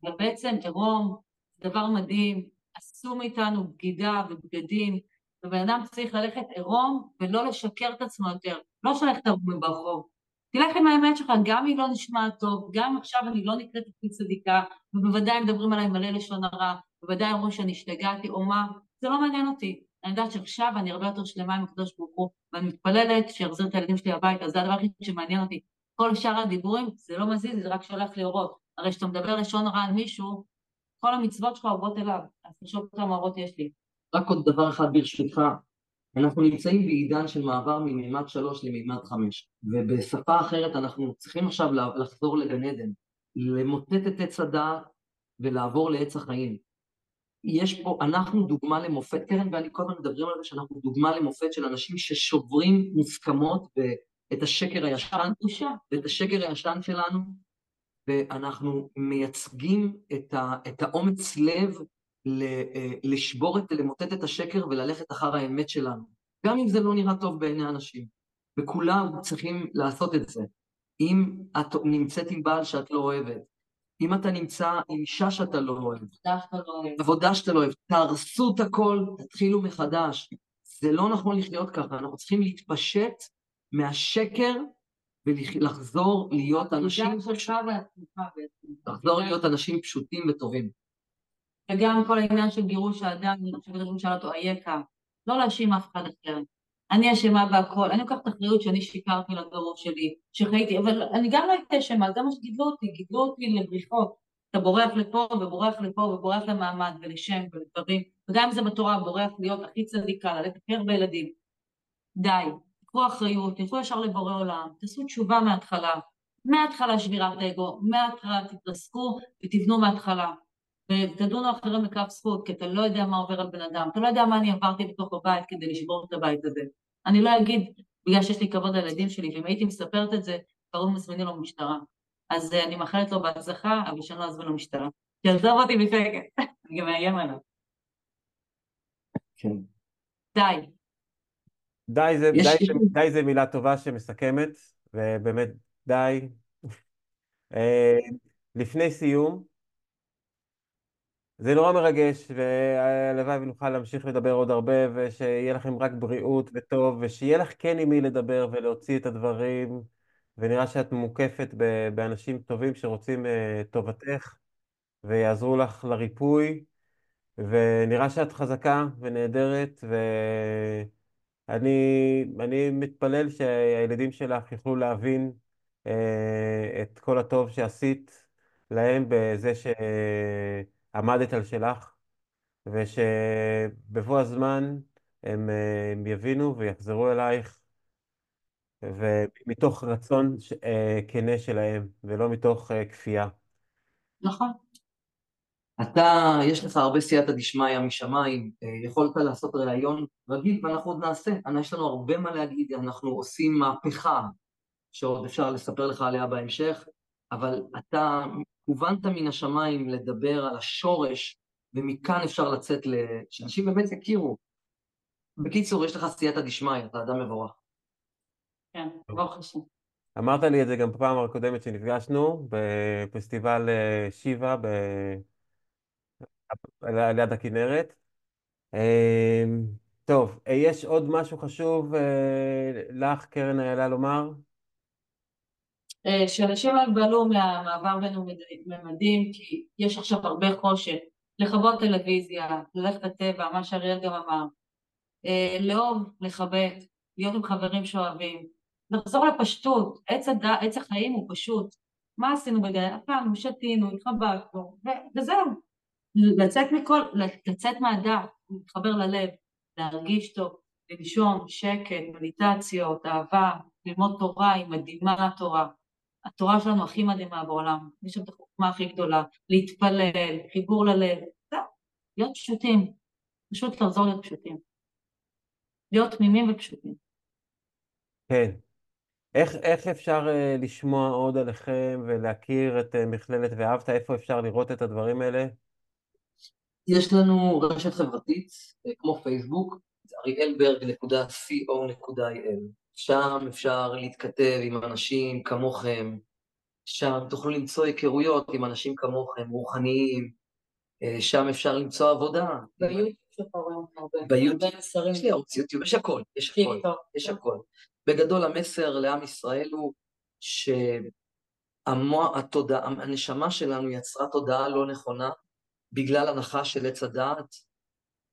ובעצם עירום דבר מדהים, עשו מאיתנו בגידה ובגדים, ובן אדם צריך ללכת עירום ולא לשקר את עצמו יותר, לא שללכת ערומים ברחוב. תלך עם האמת שלך, גם אם לא נשמעת טוב, גם אם עכשיו אני לא נקראת לפי צדיקה, ובוודאי מדברים עליי מלא לשון הרע, בוודאי אומרים שאני השתגעתי או מה, זה לא מעניין אותי. אני יודעת שעכשיו אני הרבה יותר שלמה עם הקדוש ברוך הוא, ואני מתפללת שיחזיר את הילדים שלי הביתה, זה הדבר הכי שמעניין אותי. כל שאר הדיבורים, זה לא מזיז, זה רק שולח לי אורות. הרי כשאתה מדבר לשון רע על מישהו, כל המצוות שלך עוברות אליו, אז תחשוב כמה אורות יש לי. רק עוד דבר אחד ברשותך, אנחנו נמצאים בעידן של מעבר ממימד שלוש למימד חמש, ובשפה אחרת אנחנו צריכים עכשיו לחזור לגן עדן, למוטט את עץ הדעת ולעבור לעץ החיים. יש פה, אנחנו דוגמה למופת, קרן ואני כל הזמן מדברים על זה שאנחנו דוגמה למופת של אנשים ששוברים מוסכמות ואת השקר הישן, ואת השקר הישן שלנו, ואנחנו מייצגים את, ה, את האומץ לב אה, לשבור את, למוטט את השקר וללכת אחר האמת שלנו, גם אם זה לא נראה טוב בעיני אנשים. וכולם צריכים לעשות את זה. אם את נמצאת עם בעל שאת לא אוהבת, אם אתה נמצא עם אישה שאתה לא אוהב, עבודה שאתה לא אוהב, תהרסו את הכל, תתחילו מחדש. זה לא נכון לחיות ככה, אנחנו צריכים להתפשט מהשקר ולחזור להיות אנשים... לחזור להיות אנשים פשוטים וטובים. וגם כל העניין של גירוש האדם, אני חושבת שאלה אותו אייכה, לא להאשים אף אחד אחר. אני אשמה בהכל, אני לוקחת אחריות שאני שיקרתי לדור שלי, שחייתי, אבל אני גם לא הייתי אשמה, זה מה שגידלו אותי, גידלו אותי לבריחות. אתה בורח לפה ובורח לפה ובורח למעמד ולשם ולדברים, וגם אם זה בתורה, בורח להיות הכי צדיקה, לתקר בילדים. די, תקחו אחריות, תלכו ישר לבורא עולם, תעשו תשובה מההתחלה, מההתחלה שבירת אגו, מההתחלה תתרסקו ותבנו מההתחלה. ותדונו אחרים לכף זכות, כי אתה לא יודע מה עובר על בן אדם, אתה לא יודע מה אני עברתי בתוך הבית כדי לשבור את הבית הזה. אני לא אגיד, בגלל שיש לי כבוד לילדים שלי, ואם הייתי מספרת את זה, קראו מזמינים לו משטרה. אז uh, אני מאחלת לו בהצלחה, אבל שאני לא אזמין לו משטרה. שיעזוב אותי בשקט, *laughs* אני גם מאיים עליו. כן. די. די זה, די, זה, די זה מילה טובה שמסכמת, ובאמת די. *laughs* אה, לפני סיום, זה נורא מרגש, והלוואי ונוכל להמשיך לדבר עוד הרבה, ושיהיה לכם רק בריאות וטוב, ושיהיה לך כן עם מי לדבר ולהוציא את הדברים, ונראה שאת מוקפת באנשים טובים שרוצים אה, טובתך, ויעזרו לך לריפוי, ונראה שאת חזקה ונהדרת, ואני מתפלל שהילדים שלך יוכלו להבין אה, את כל הטוב שעשית להם בזה ש... עמדת על שלך, ושבבוא הזמן הם, אה, הם יבינו ויחזרו אלייך, ומתוך רצון אה, כנה שלהם, ולא מתוך אה, כפייה. נכון. אתה, יש לך הרבה סייעתא דשמיא משמיים, יכולת לעשות ראיון רגיל, ואנחנו עוד נעשה. יש לנו הרבה מה להגיד, אנחנו עושים מהפכה שעוד אפשר לספר לך עליה בהמשך, אבל אתה הובנת מן השמיים לדבר על השורש, ומכאן אפשר לצאת ל... שאנשים באמת יכירו. בקיצור, יש לך סייעתא דשמיא, אתה אדם מבורך. כן, ברוך השם. אמרת לי את זה גם בפעם הקודמת שנפגשנו, בפסטיבל אה, שיבה ב... על יד הכנרת. אמ, טוב, אה, יש עוד משהו חשוב אה, לך, קרן איילה, לומר? אה, שאנשים לא יגבלו מהמעבר בין הממדים, כי יש עכשיו הרבה חושך, לכבות טלוויזיה, ללכת לטבע, מה שאריאל גם אמר, אה, לאהוב, לכבד, להיות עם חברים שאוהבים, לחזור לפשטות, עץ, הד... עץ החיים הוא פשוט, מה עשינו בגלל? אכלנו, שתינו, התחבקנו, וזהו, לצאת מכל, לצאת מהדעת, להתחבר ללב, להרגיש טוב, לנשום, שקט, מדיטציות, אהבה, ללמוד תורה, היא מדהימה התורה, התורה שלנו הכי מדהימה בעולם, יש שם את החוכמה הכי גדולה, להתפלל, חיבור ללב, זהו, להיות פשוטים, פשוט לחזור להיות פשוטים. להיות תמימים ופשוטים. כן. איך, איך אפשר uh, לשמוע עוד עליכם ולהכיר את uh, מכללת ואהבת? איפה אפשר לראות את הדברים האלה? יש לנו רשת חברתית, uh, כמו פייסבוק, אריאלברג.co.il. שם אפשר להתכתב עם אנשים כמוכם, שם תוכלו למצוא היכרויות עם אנשים כמוכם, רוחניים, אה, שם אפשר למצוא עבודה. ביוטיוב. יש לי ערוץ יוטיוב, יש הכל, יש הכל. יש הכל. בגדול המסר לעם ישראל הוא שהתודעה, הנשמה שלנו יצרה תודעה לא נכונה בגלל הנחה של עץ הדעת,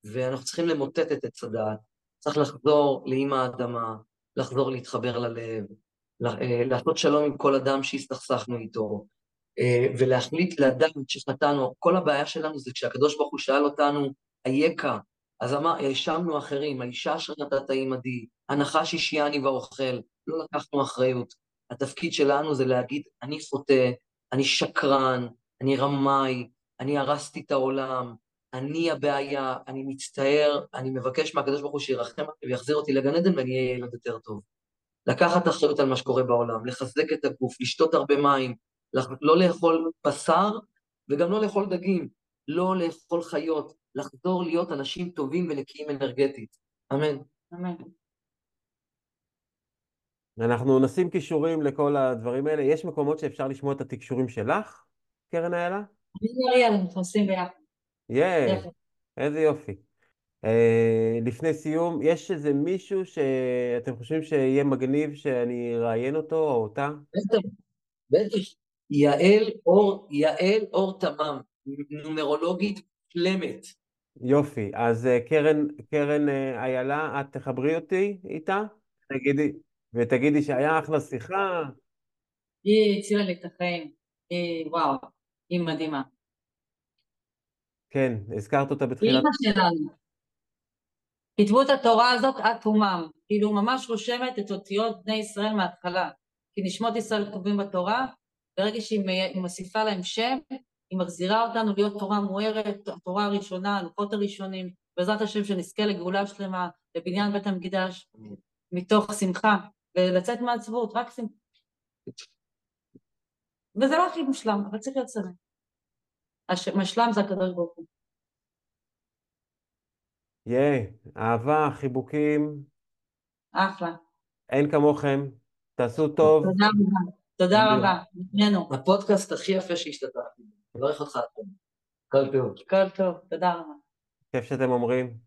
ואנחנו צריכים למוטט את עץ הדעת. צריך לחזור לאימא האדמה, לחזור להתחבר ללב, אה, לעשות שלום עם כל אדם שהסתכסכנו איתו, אה, ולהחליט לדעת שחטאנו. כל הבעיה שלנו זה כשהקדוש ברוך הוא שאל אותנו, אייכה, אז אמר, האשמנו אחרים, האישה אשר נתת עימדי, הנחש השעיני ואוכל, לא לקחנו אחריות. התפקיד שלנו זה להגיד, אני חוטא, אני שקרן, אני רמאי, אני הרסתי את העולם, אני הבעיה, אני מצטער, אני מבקש מהקדוש ברוך הוא שירחם אותי ויחזיר אותי לגן עדן ואני אהיה ילד יותר טוב. לקחת אחריות על מה שקורה בעולם, לחזק את הגוף, לשתות הרבה מים, לא לאכול בשר וגם לא לאכול דגים, לא לאכול חיות, לחזור להיות אנשים טובים ונקיים אנרגטית. אמן. אמן. אנחנו נשים קישורים לכל הדברים האלה. יש מקומות שאפשר לשמוע את התקשורים שלך, קרן איילה? אני ואריאל, אנחנו עושים ביחד. יאי, יחד. איזה יופי. אה, לפני סיום, יש איזה מישהו שאתם חושבים שיהיה מגניב שאני אראיין אותו או אותה? בטח, בטח. יעל אור, יעל אור תמם, נומרולוגית שלמת. יופי, אז אה, קרן, קרן אה, איילה, את תחברי אותי איתה? תגידי, ותגידי שהיה אחלה שיחה. היא הצילה לי את החיים. היא, וואו, היא מדהימה. כן, הזכרת אותה בתחילת... אימא שלנו. כתבו את התורה הזאת עד תומם. כאילו ממש רושמת את אותיות בני ישראל מההתחלה. כי נשמות ישראל כתובים בתורה, ברגע שהיא מוסיפה להם שם, היא מחזירה אותנו להיות תורה מוארת, התורה הראשונה, הלוחות הראשונים, בעזרת השם שנזכה לגאולה שלמה, לבניין בית המקדש, מתוך שמחה, ולצאת מעצבות, רק שמחה. וזה לא הכי מושלם, אבל צריך להיות שמח. הש- המשלם זה הקדוש ברוך הוא. ייי, אהבה, חיבוקים, אחלה. אין כמוכם, תעשו טוב. תודה רבה. תודה רבה. נתננו. הפודקאסט הכי יפה שהשתתפתי. בו. מברך אותך. כל טוב. כל טוב. תודה רבה. כיף שאתם אומרים.